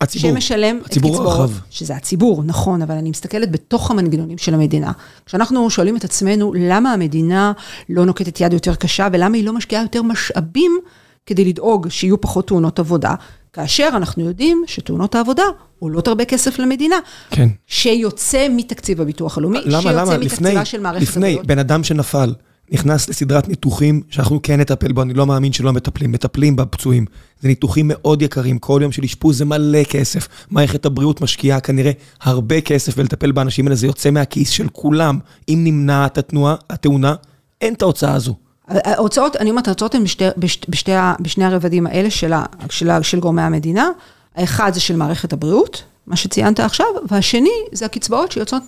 הציבור, שמשלם הציבור את קצבאות, הרחב. שזה הציבור, נכון, אבל אני מסתכלת בתוך המנגנונים של המדינה. כשאנחנו שואלים את עצמנו למה המדינה לא נוקטת יד יותר קשה ולמה היא לא משקיעה יותר משאבים כדי לדאוג שיהיו פחות תאונות עבודה, כאשר אנחנו יודעים שתאונות העבודה עולות הרבה כסף למדינה. כן. שיוצא מתקציב הביטוח הלאומי, למה, שיוצא למה? מתקציבה לפני, של מערכת לפני, הבריאות. לפני, בן אדם שנפל. נכנס לסדרת ניתוחים שאנחנו כן נטפל בו, אני לא מאמין שלא מטפלים, מטפלים בפצועים. זה ניתוחים מאוד יקרים, כל יום של אשפוז זה מלא כסף. מערכת הבריאות משקיעה כנראה הרבה כסף ולטפל באנשים האלה, זה יוצא מהכיס של כולם. אם נמנעת התנועה, התאונה, אין את ההוצאה הזו. ההוצאות, אני אומרת, ההוצאות הן בשתי, בשתי, בשתי, בשני הרבדים האלה של, של, של גורמי המדינה. האחד זה של מערכת הבריאות, מה שציינת עכשיו, והשני זה הקצבאות שיוצאות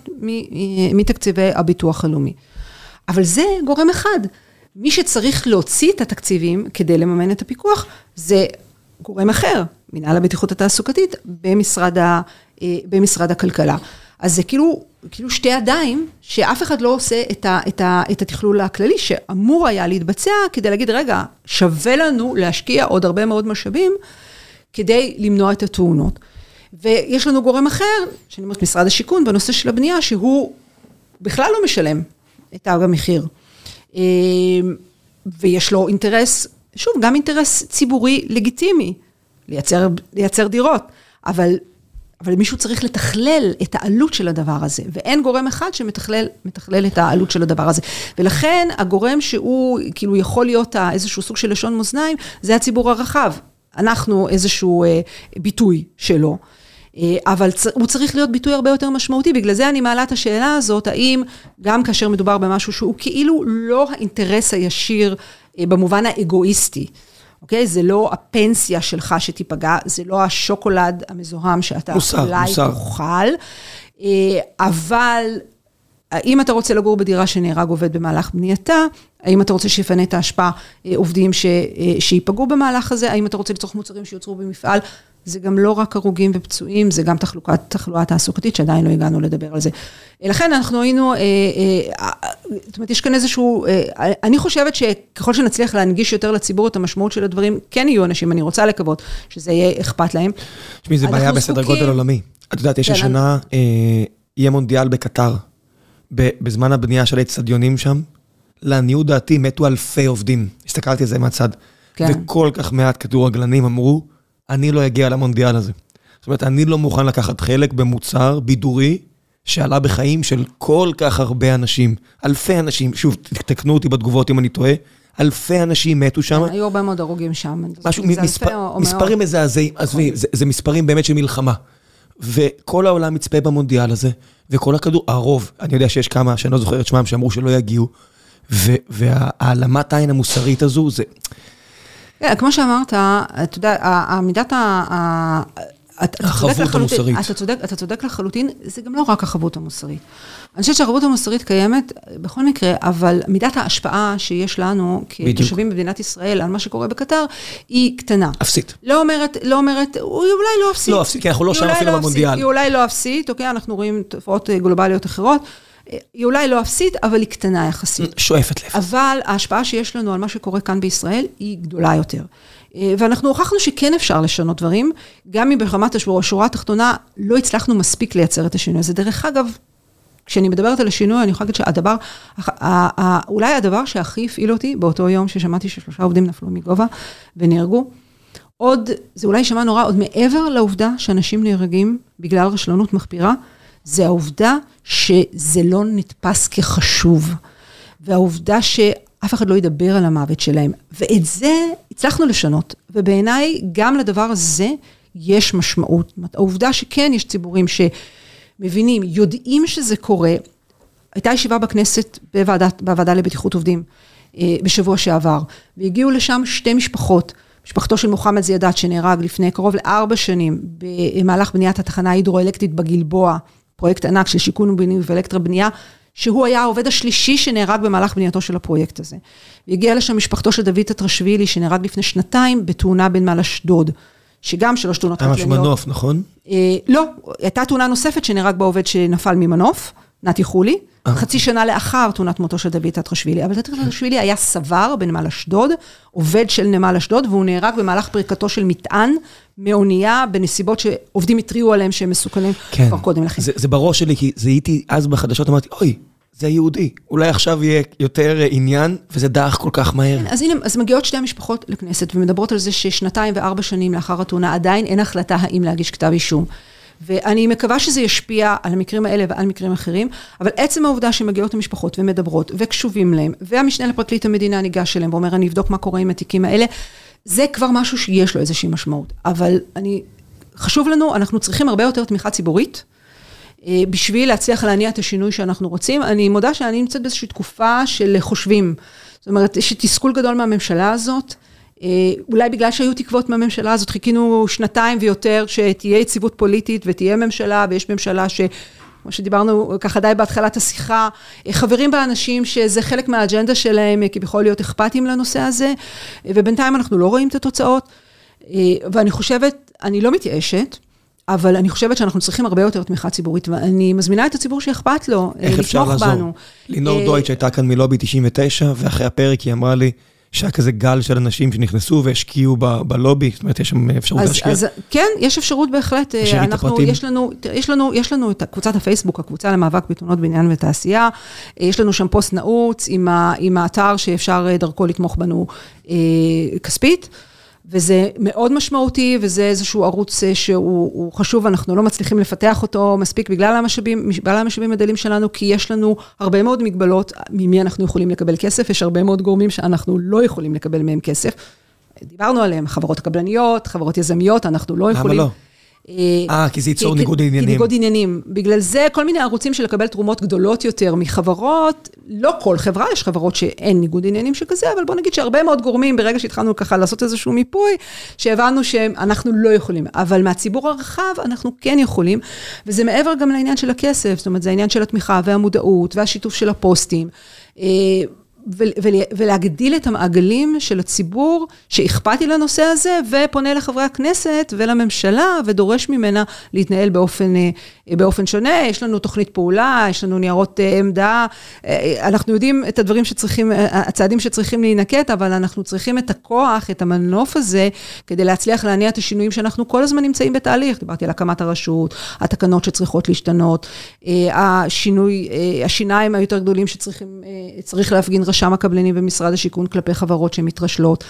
מתקציבי הביטוח הלאומי. אבל זה גורם אחד. מי שצריך להוציא את התקציבים כדי לממן את הפיקוח, זה גורם אחר, מנהל הבטיחות התעסוקתית במשרד, ה, אה, במשרד הכלכלה. אז זה כאילו, כאילו שתי ידיים, שאף אחד לא עושה את, ה, את, ה, את התכלול הכללי, שאמור היה להתבצע כדי להגיד, רגע, שווה לנו להשקיע עוד הרבה מאוד משאבים כדי למנוע את התאונות. ויש לנו גורם אחר, שאני אומרת משרד השיכון, בנושא של הבנייה, שהוא בכלל לא משלם את המחיר. אה, ויש לו אינטרס, שוב, גם אינטרס ציבורי לגיטימי, לייצר, לייצר דירות, אבל, אבל מישהו צריך לתכלל את העלות של הדבר הזה, ואין גורם אחד שמתכלל את העלות של הדבר הזה. ולכן הגורם שהוא כאילו יכול להיות איזשהו סוג של לשון מאזניים, זה הציבור הרחב. אנחנו איזשהו אה, ביטוי שלו. אה, אבל הוא צריך להיות ביטוי הרבה יותר משמעותי, בגלל זה אני מעלה את השאלה הזאת, האם גם כאשר מדובר במשהו שהוא כאילו לא האינטרס הישיר אה, במובן האגואיסטי, אוקיי? זה לא הפנסיה שלך שתיפגע, זה לא השוקולד המזוהם שאתה מוסר, אולי מוסר. תאכל, אה, אבל האם אתה רוצה לגור בדירה שנהרג עובד במהלך בנייתה? האם אתה רוצה שיפנה את ההשפעה עובדים ש, שיפגעו במהלך הזה? האם אתה רוצה לצרוך מוצרים שיוצרו במפעל? זה גם לא רק הרוגים ופצועים, זה גם תחלוקת, תחלואה תעסוקתית, שעדיין לא הגענו לדבר על זה. לכן אנחנו היינו, אה, אה, זאת אומרת, יש כאן איזשהו, אה, אני חושבת שככל שנצליח להנגיש יותר לציבור את המשמעות של הדברים, כן יהיו אנשים, אני רוצה לקוות שזה יהיה אכפת להם. תשמעי, זה בעיה בסדר גודל עולמי. את יודעת, יש כן, השנה, יהיה מונדיאל בקטר. בזמן הבנייה של האצטדיונים שם, לעניות דעתי מתו אלפי עובדים. הסתכלתי על זה מהצד. כן. וכל כך מעט כדורגלנים אמרו, אני לא אגיע למונדיאל הזה. זאת אומרת, אני לא מוכן לקחת חלק במוצר בידורי שעלה בחיים של כל כך הרבה אנשים. אלפי אנשים, שוב, תקנו אותי בתגובות אם אני טועה, אלפי אנשים מתו שם. היו הרבה מאוד הרוגים שם. משהו, מספרים מזעזעים, עזבי, זה מספרים באמת של מלחמה. וכל העולם מצפה במונדיאל הזה, וכל הכדור, הרוב, אני יודע שיש כמה שאני לא זוכר את שמם, שאמרו שלא יגיעו, והעלמת העין המוסרית הזו, זה... כן, כמו שאמרת, אתה יודע, המידת ה... החבות המוסרית. אתה צודק, אתה צודק לחלוטין, זה גם לא רק החבות המוסרית. אני חושבת שהחבות המוסרית קיימת בכל מקרה, אבל מידת ההשפעה שיש לנו כתושבים במדינת ישראל על מה שקורה בקטר, היא קטנה. אפסית. לא אומרת, לא אומרת, היא אולי לא אפסית. לא אפסית, כי אנחנו לא שם אפילו לא במונדיאל. היא אולי לא אפסית, אוקיי, אנחנו רואים תופעות גלובליות אחרות. היא אולי לא אפסית, אבל היא קטנה יחסית. שואפת לב. אבל ההשפעה שיש לנו על מה שקורה כאן בישראל היא גדולה יותר. אה, ואנחנו הוכחנו שכן אפשר לשנות דברים, גם אם ברמת השורה התחתונה לא הצלחנו מספיק לייצר את השינוי הזה. דרך אגב, כשאני מדברת על השינוי, אני יכולה להגיד שהדבר, אולי הדבר שהכי הפעיל אותי באותו יום ששמעתי ששלושה עובדים נפלו מגובה ונהרגו, עוד, זה אולי יישמע נורא, עוד מעבר לעובדה שאנשים נהרגים בגלל רשלנות מחפירה, זה העובדה שזה לא נתפס כחשוב, והעובדה שאף אחד לא ידבר על המוות שלהם. ואת זה הצלחנו לשנות, ובעיניי גם לדבר הזה יש משמעות. העובדה שכן יש ציבורים שמבינים, יודעים שזה קורה. הייתה ישיבה בכנסת בוועדת, בוועדה לבטיחות עובדים אה, בשבוע שעבר, והגיעו לשם שתי משפחות. משפחתו של מוחמד זיאדאת שנהרג לפני קרוב לארבע שנים במהלך בניית התחנה ההידרואלקטית בגלבוע פרויקט ענק של שיכון ובינוי ואלקטרה בנייה, שהוא היה העובד השלישי שנהרג במהלך בנייתו של הפרויקט הזה. והגיעה לשם משפחתו של דוד טטרשווילי, שנהרג לפני שנתיים בתאונה בנמל אשדוד, שגם שלוש תאונות. היה משהו מנוף, נכון? אה, לא, הייתה תאונה נוספת שנהרג בה עובד שנפל ממנוף, נתי חולי, אה. חצי שנה לאחר תאונת מותו של דוד טטרשווילי. אבל טטרשווילי היה סוור בנמל אשדוד, עובד של נמל אשדוד, והוא נהרג במהלך פריקתו של מטען מאונייה, בנסיבות שעובדים התריעו עליהם שהם מסוכנים כן. כבר קודם לכן. זה, זה בראש שלי, כי זיהיתי אז בחדשות, אמרתי, אוי, זה יהודי, אולי עכשיו יהיה יותר עניין, וזה דעך כל כך מהר. כן, אז הנה, אז מגיעות שתי המשפחות לכנסת, ומדברות על זה ששנתיים וארבע שנים לאחר התאונה, עדיין אין החלטה האם להגיש כתב אישום. ואני מקווה שזה ישפיע על המקרים האלה ועל מקרים אחרים, אבל עצם העובדה שמגיעות המשפחות ומדברות וקשובים להם, והמשנה לפרקליט המדינה ניגש אליהם ואומר, אני אבדוק מה קורה עם התיקים האלה, זה כבר משהו שיש לו איזושהי משמעות. אבל אני, חשוב לנו, אנחנו צריכים הרבה יותר תמיכה ציבורית. אה, בשביל להצליח להניע את השינוי שאנחנו רוצים. אני מודה שאני נמצאת באיזושהי תקופה של חושבים. זאת אומרת, יש תסכול גדול מהממשלה הזאת. אולי בגלל שהיו תקוות מהממשלה הזאת, חיכינו שנתיים ויותר שתהיה יציבות פוליטית ותהיה ממשלה, ויש ממשלה ש... כמו שדיברנו ככה די בהתחלת השיחה, חברים באנשים שזה חלק מהאג'נדה שלהם כביכול להיות אכפתיים לנושא הזה, ובינתיים אנחנו לא רואים את התוצאות, ואני חושבת, אני לא מתייאשת, אבל אני חושבת שאנחנו צריכים הרבה יותר תמיכה ציבורית, ואני מזמינה את הציבור שאכפת לו, לתמוך בנו. איך אפשר לעזור? לינור דויטש הייתה כאן מלובי 99, ואחרי הפרק היא אמרה לי, שהיה כזה גל של אנשים שנכנסו והשקיעו בלובי, זאת אומרת, יש שם אפשרות להשקיע. אז כן, יש אפשרות בהחלט. תשאירי את הפרטים. יש לנו, יש לנו, יש לנו את קבוצת הפייסבוק, הקבוצה למאבק בתאונות בניין ותעשייה. יש לנו שם פוסט נעוץ עם האתר שאפשר דרכו לתמוך בנו כספית. וזה מאוד משמעותי, וזה איזשהו ערוץ שהוא חשוב, אנחנו לא מצליחים לפתח אותו מספיק בגלל המשאבים, בגלל המשאבים הדלים שלנו, כי יש לנו הרבה מאוד מגבלות ממי אנחנו יכולים לקבל כסף, יש הרבה מאוד גורמים שאנחנו לא יכולים לקבל מהם כסף. דיברנו עליהם, חברות הקבלניות, חברות יזמיות, אנחנו לא יכולים... למה לא? אה, כי זה ייצור ניגוד עניינים. כי ניגוד עניינים. בגלל זה כל מיני ערוצים של לקבל תרומות גדולות יותר מחברות, לא כל חברה, יש חברות שאין ניגוד עניינים שכזה, אבל בוא נגיד שהרבה מאוד גורמים, ברגע שהתחלנו ככה לעשות איזשהו מיפוי, שהבנו שאנחנו לא יכולים, אבל מהציבור הרחב אנחנו כן יכולים, וזה מעבר גם לעניין של הכסף, זאת אומרת, זה העניין של התמיכה והמודעות והשיתוף של הפוסטים. ולהגדיל את המעגלים של הציבור שאכפתי לנושא הזה, ופונה לחברי הכנסת ולממשלה, ודורש ממנה להתנהל באופן, באופן שונה. יש לנו תוכנית פעולה, יש לנו ניירות עמדה, אנחנו יודעים את הדברים שצריכים, הצעדים שצריכים להינקט, אבל אנחנו צריכים את הכוח, את המנוף הזה, כדי להצליח להניע את השינויים שאנחנו כל הזמן נמצאים בתהליך. דיברתי על הקמת הרשות, התקנות שצריכות להשתנות, השינוי, השיניים היותר גדולים שצריכים, צריך להפגין רשם הקבלנים במשרד השיכון כלפי חברות שמתרשלות.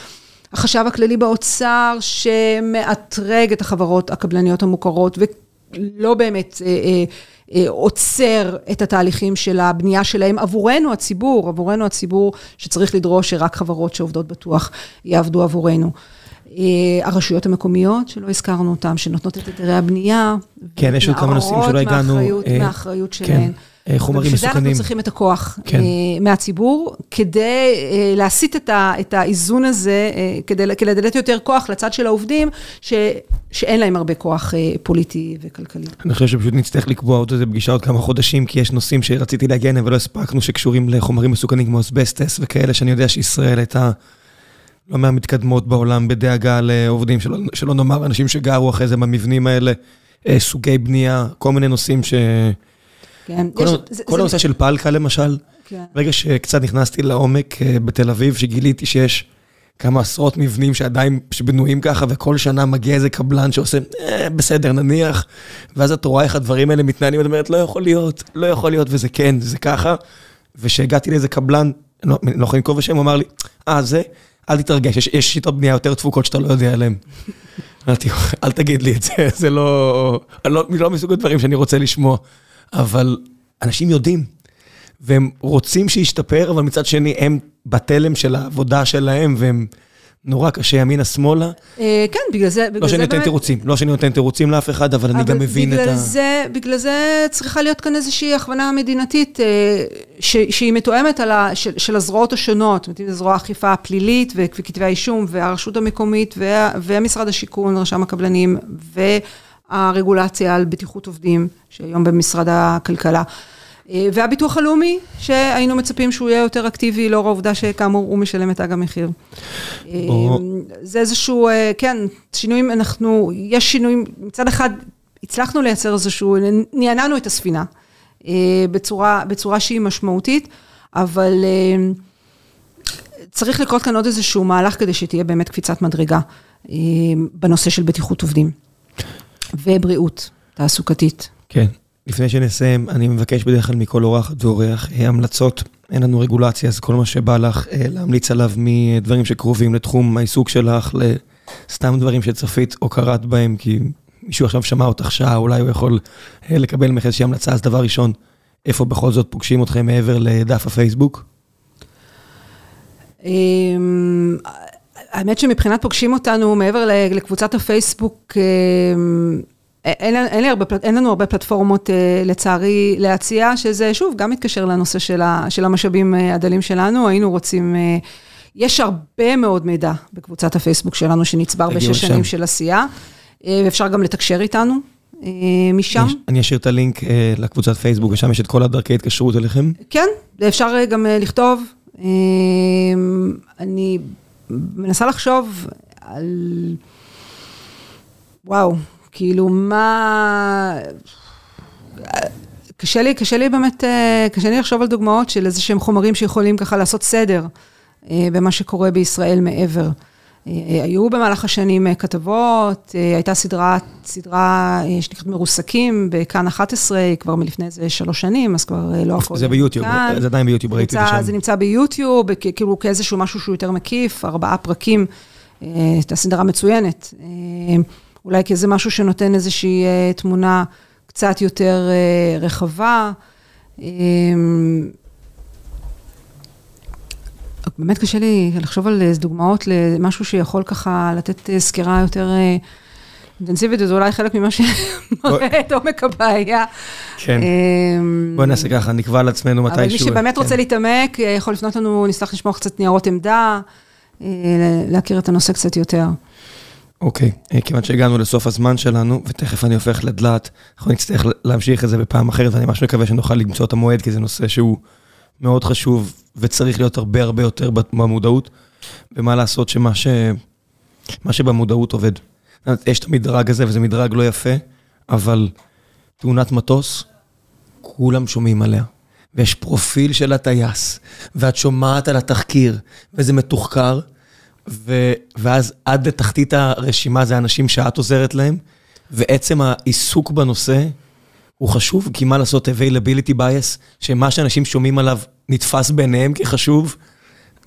החשב הכללי באוצר שמאתרג את החברות הקבלניות המוכרות ולא באמת אה, אה, אה, עוצר את התהליכים של הבנייה שלהם עבורנו הציבור, עבורנו הציבור שצריך לדרוש שרק חברות שעובדות בטוח יעבדו עבורנו. הרשויות המקומיות, שלא הזכרנו אותן, שנותנות את היתרי הבנייה. כן, יש עוד כמה נושאים שלא הגענו. מהאחריות שלהן. חומרים מסוכנים. ובשביל זה אנחנו צריכים את הכוח כן. מהציבור, כדי להסיט את האיזון הזה, כדי לתת יותר כוח לצד של העובדים, ש, שאין להם הרבה כוח פוליטי וכלכלי. אני חושב שפשוט נצטרך לקבוע עוד איזה פגישה עוד כמה חודשים, כי יש נושאים שרציתי להגיע אליהם ולא הספקנו, שקשורים לחומרים מסוכנים כמו אסבסטס וכאלה, שאני יודע שישראל הייתה לא מהמתקדמות בעולם בדאגה לעובדים, שלא, שלא נאמר אנשים שגרו אחרי זה במבנים האלה, סוגי בנייה, כל מיני נושאים ש... כן. כל, הנושא זה... של פלקה למשל, כן. ברגע שקצת נכנסתי לעומק בתל אביב, שגיליתי שיש כמה עשרות מבנים שעדיין בנויים ככה, וכל שנה מגיע איזה קבלן שעושה, אה, בסדר, נניח, ואז את רואה איך הדברים האלה מתנהלים, ואת אומרת, לא יכול להיות, לא יכול להיות, וזה כן, זה ככה. וכשהגעתי לאיזה קבלן, לא, לא יכול לנקוב בשם, הוא אמר לי, אה, זה, אל תתרגש, יש, יש שיטות בנייה יותר דפוקות שאתה לא יודע עליהן. <laughs> אמרתי, אל תגיד לי את זה, זה לא, לא, לא מסוג הדברים שאני רוצה לשמוע. אבל אנשים יודעים, והם רוצים שישתפר, אבל מצד שני הם בתלם של העבודה שלהם, והם נורא קשה ימינה-שמאלה. כן, בגלל זה... לא שאני נותן תירוצים, לא שאני נותן תירוצים לאף אחד, אבל אני גם מבין את ה... בגלל זה צריכה להיות כאן איזושהי הכוונה מדינתית, שהיא מתואמת של הזרועות השונות, זאת אומרת, זרוע האכיפה הפלילית וכתבי האישום, והרשות המקומית, ומשרד השיכון, רשם הקבלנים, והרגולציה על בטיחות עובדים, שהיום במשרד הכלכלה. והביטוח הלאומי, שהיינו מצפים שהוא יהיה יותר אקטיבי, לאור העובדה שכאמור הוא משלם את תג המחיר. זה איזשהו, כן, שינויים, אנחנו, יש שינויים, מצד אחד הצלחנו לייצר איזשהו, נענענו את הספינה בצורה, בצורה שהיא משמעותית, אבל צריך לקרות כאן עוד איזשהו מהלך כדי שתהיה באמת קפיצת מדרגה בנושא של בטיחות עובדים ובריאות תעסוקתית. כן. לפני שנסיים, אני מבקש בדרך כלל מכל אורחת ואורח המלצות. אין לנו רגולציה, אז כל מה שבא לך להמליץ עליו מדברים שקרובים לתחום העיסוק שלך, לסתם דברים שצפית או קראת בהם, כי מישהו עכשיו שמע אותך שעה, אולי הוא יכול לקבל ממך איזושהי המלצה. אז דבר ראשון, איפה בכל זאת פוגשים אתכם מעבר לדף הפייסבוק? האמת שמבחינת פוגשים אותנו מעבר לקבוצת הפייסבוק, אין לנו הרבה פלטפורמות לצערי להציע, שזה שוב, גם מתקשר לנושא של המשאבים הדלים שלנו, היינו רוצים, יש הרבה מאוד מידע בקבוצת הפייסבוק שלנו שנצבר בשש שנים של עשייה, ואפשר גם לתקשר איתנו משם. אני אשאיר את הלינק לקבוצת פייסבוק, ושם יש את כל הדרכי התקשרות אליכם. כן, ואפשר גם לכתוב. אני מנסה לחשוב על... וואו, כאילו מה... קשה לי, קשה לי באמת, קשה לי לחשוב על דוגמאות של איזה שהם חומרים שיכולים ככה לעשות סדר במה שקורה בישראל מעבר. היו במהלך השנים כתבות, הייתה סדרה, סדרה שנקראת מרוסקים בכאן 11, כבר מלפני איזה שלוש שנים, אז כבר לא הכל. זה ביוטיוב, זה עדיין ביוטיוב, ראיתי את זה שם. זה נמצא ביוטיוב, כאילו כאיזשהו משהו שהוא יותר מקיף, ארבעה פרקים, הייתה סדרה מצוינת. אולי כאיזה משהו שנותן איזושהי תמונה קצת יותר רחבה. באמת קשה לי לחשוב על דוגמאות למשהו שיכול ככה לתת סקירה יותר אינטנסיבית, וזה אולי חלק ממה שמראה את עומק הבעיה. כן, בואי נעשה ככה, נקבע על עצמנו מתישהו. אבל מי שבאמת רוצה להתעמק, יכול לפנות לנו, נשמח לשמוע קצת ניירות עמדה, להכיר את הנושא קצת יותר. אוקיי, כיוון שהגענו לסוף הזמן שלנו, ותכף אני הופך לדלת, אנחנו נצטרך להמשיך את זה בפעם אחרת, ואני ממש מקווה שנוכל למצוא את המועד, כי זה נושא שהוא מאוד חשוב, וצריך להיות הרבה הרבה יותר במודעות, ומה לעשות שמה ש... מה שבמודעות עובד. יש את המדרג הזה, וזה מדרג לא יפה, אבל תאונת מטוס, כולם שומעים עליה. ויש פרופיל של הטייס, ואת שומעת על התחקיר, וזה מתוחקר, ואז עד לתחתית הרשימה זה אנשים שאת עוזרת להם, ועצם העיסוק בנושא הוא חשוב, כי מה לעשות, availability bias, שמה שאנשים שומעים עליו נתפס ביניהם כחשוב,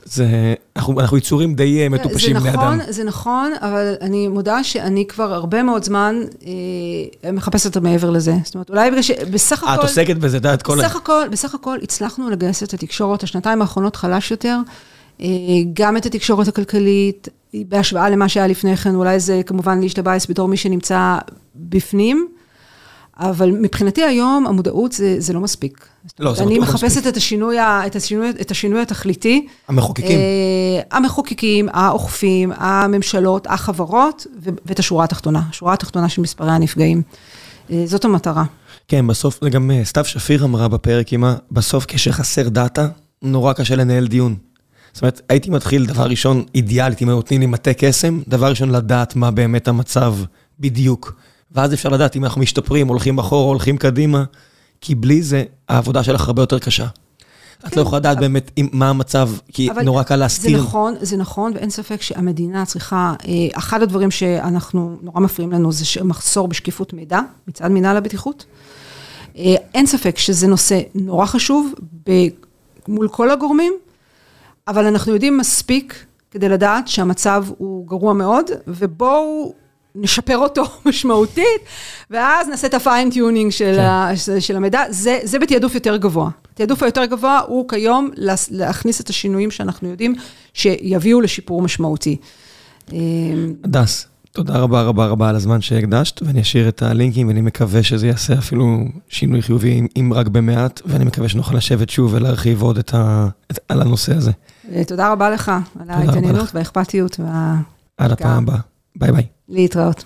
זה, אנחנו, אנחנו יצורים די מטופשים בני אדם. זה נכון, אבל אני מודה שאני כבר הרבה מאוד זמן אה, מחפשת מעבר לזה. זאת אומרת, אולי בגלל שבסך הכל... את עוסקת בזה, את יודעת, כל... בסך הכל, בסך הכל הצלחנו לגייס את התקשורת, השנתיים האחרונות חלש יותר, אה, גם את התקשורת הכלכלית, בהשוואה למה שהיה לפני כן, אולי זה כמובן להשתבייס בתור מי שנמצא בפנים. אבל מבחינתי היום, המודעות זה, זה לא מספיק. לא, זה לא מספיק. אני מספיק. מחפשת את השינוי, את, השינוי, את השינוי התכליתי. המחוקקים. Uh, המחוקקים, האוכפים, הממשלות, החברות, ואת השורה התחתונה. השורה התחתונה של מספרי הנפגעים. Uh, זאת המטרה. כן, בסוף, גם סתיו שפיר אמרה בפרק עימה, בסוף כשחסר דאטה, נורא קשה לנהל דיון. זאת אומרת, הייתי מתחיל, דבר ראשון, אידיאלית, אם היו נותנים לי מטה קסם, דבר ראשון, לדעת מה באמת המצב בדיוק. ואז אפשר לדעת אם אנחנו משתפרים, הולכים אחורה, הולכים קדימה, כי בלי זה, העבודה שלך הרבה יותר קשה. את לא יכולה לדעת באמת מה המצב, כי נורא קל להסתיר. זה נכון, זה נכון, ואין ספק שהמדינה צריכה, אחד הדברים שאנחנו, נורא מפריעים לנו, זה מחסור בשקיפות מידע, מצד מנהל הבטיחות. אין ספק שזה נושא נורא חשוב, מול כל הגורמים, אבל אנחנו יודעים מספיק כדי לדעת שהמצב הוא גרוע מאוד, ובואו נשפר אותו <laughs> משמעותית, ואז נעשה את ה fine tuning של, כן. של המידע, זה, זה בתעדוף יותר גבוה. התעדוף היותר גבוה הוא כיום להכניס את השינויים שאנחנו יודעים שיביאו לשיפור משמעותי. הדס, תודה רבה רבה רבה על הזמן שהקדשת, ואני אשאיר את הלינקים, ואני מקווה שזה יעשה אפילו שינוי חיובי, אם רק במעט, ואני מקווה שנוכל לשבת שוב ולהרחיב עוד את ה, את, על הנושא הזה. תודה רבה לך על ההתעניינות והאכפתיות. עד הפעם הבאה. ביי ביי. להתראות.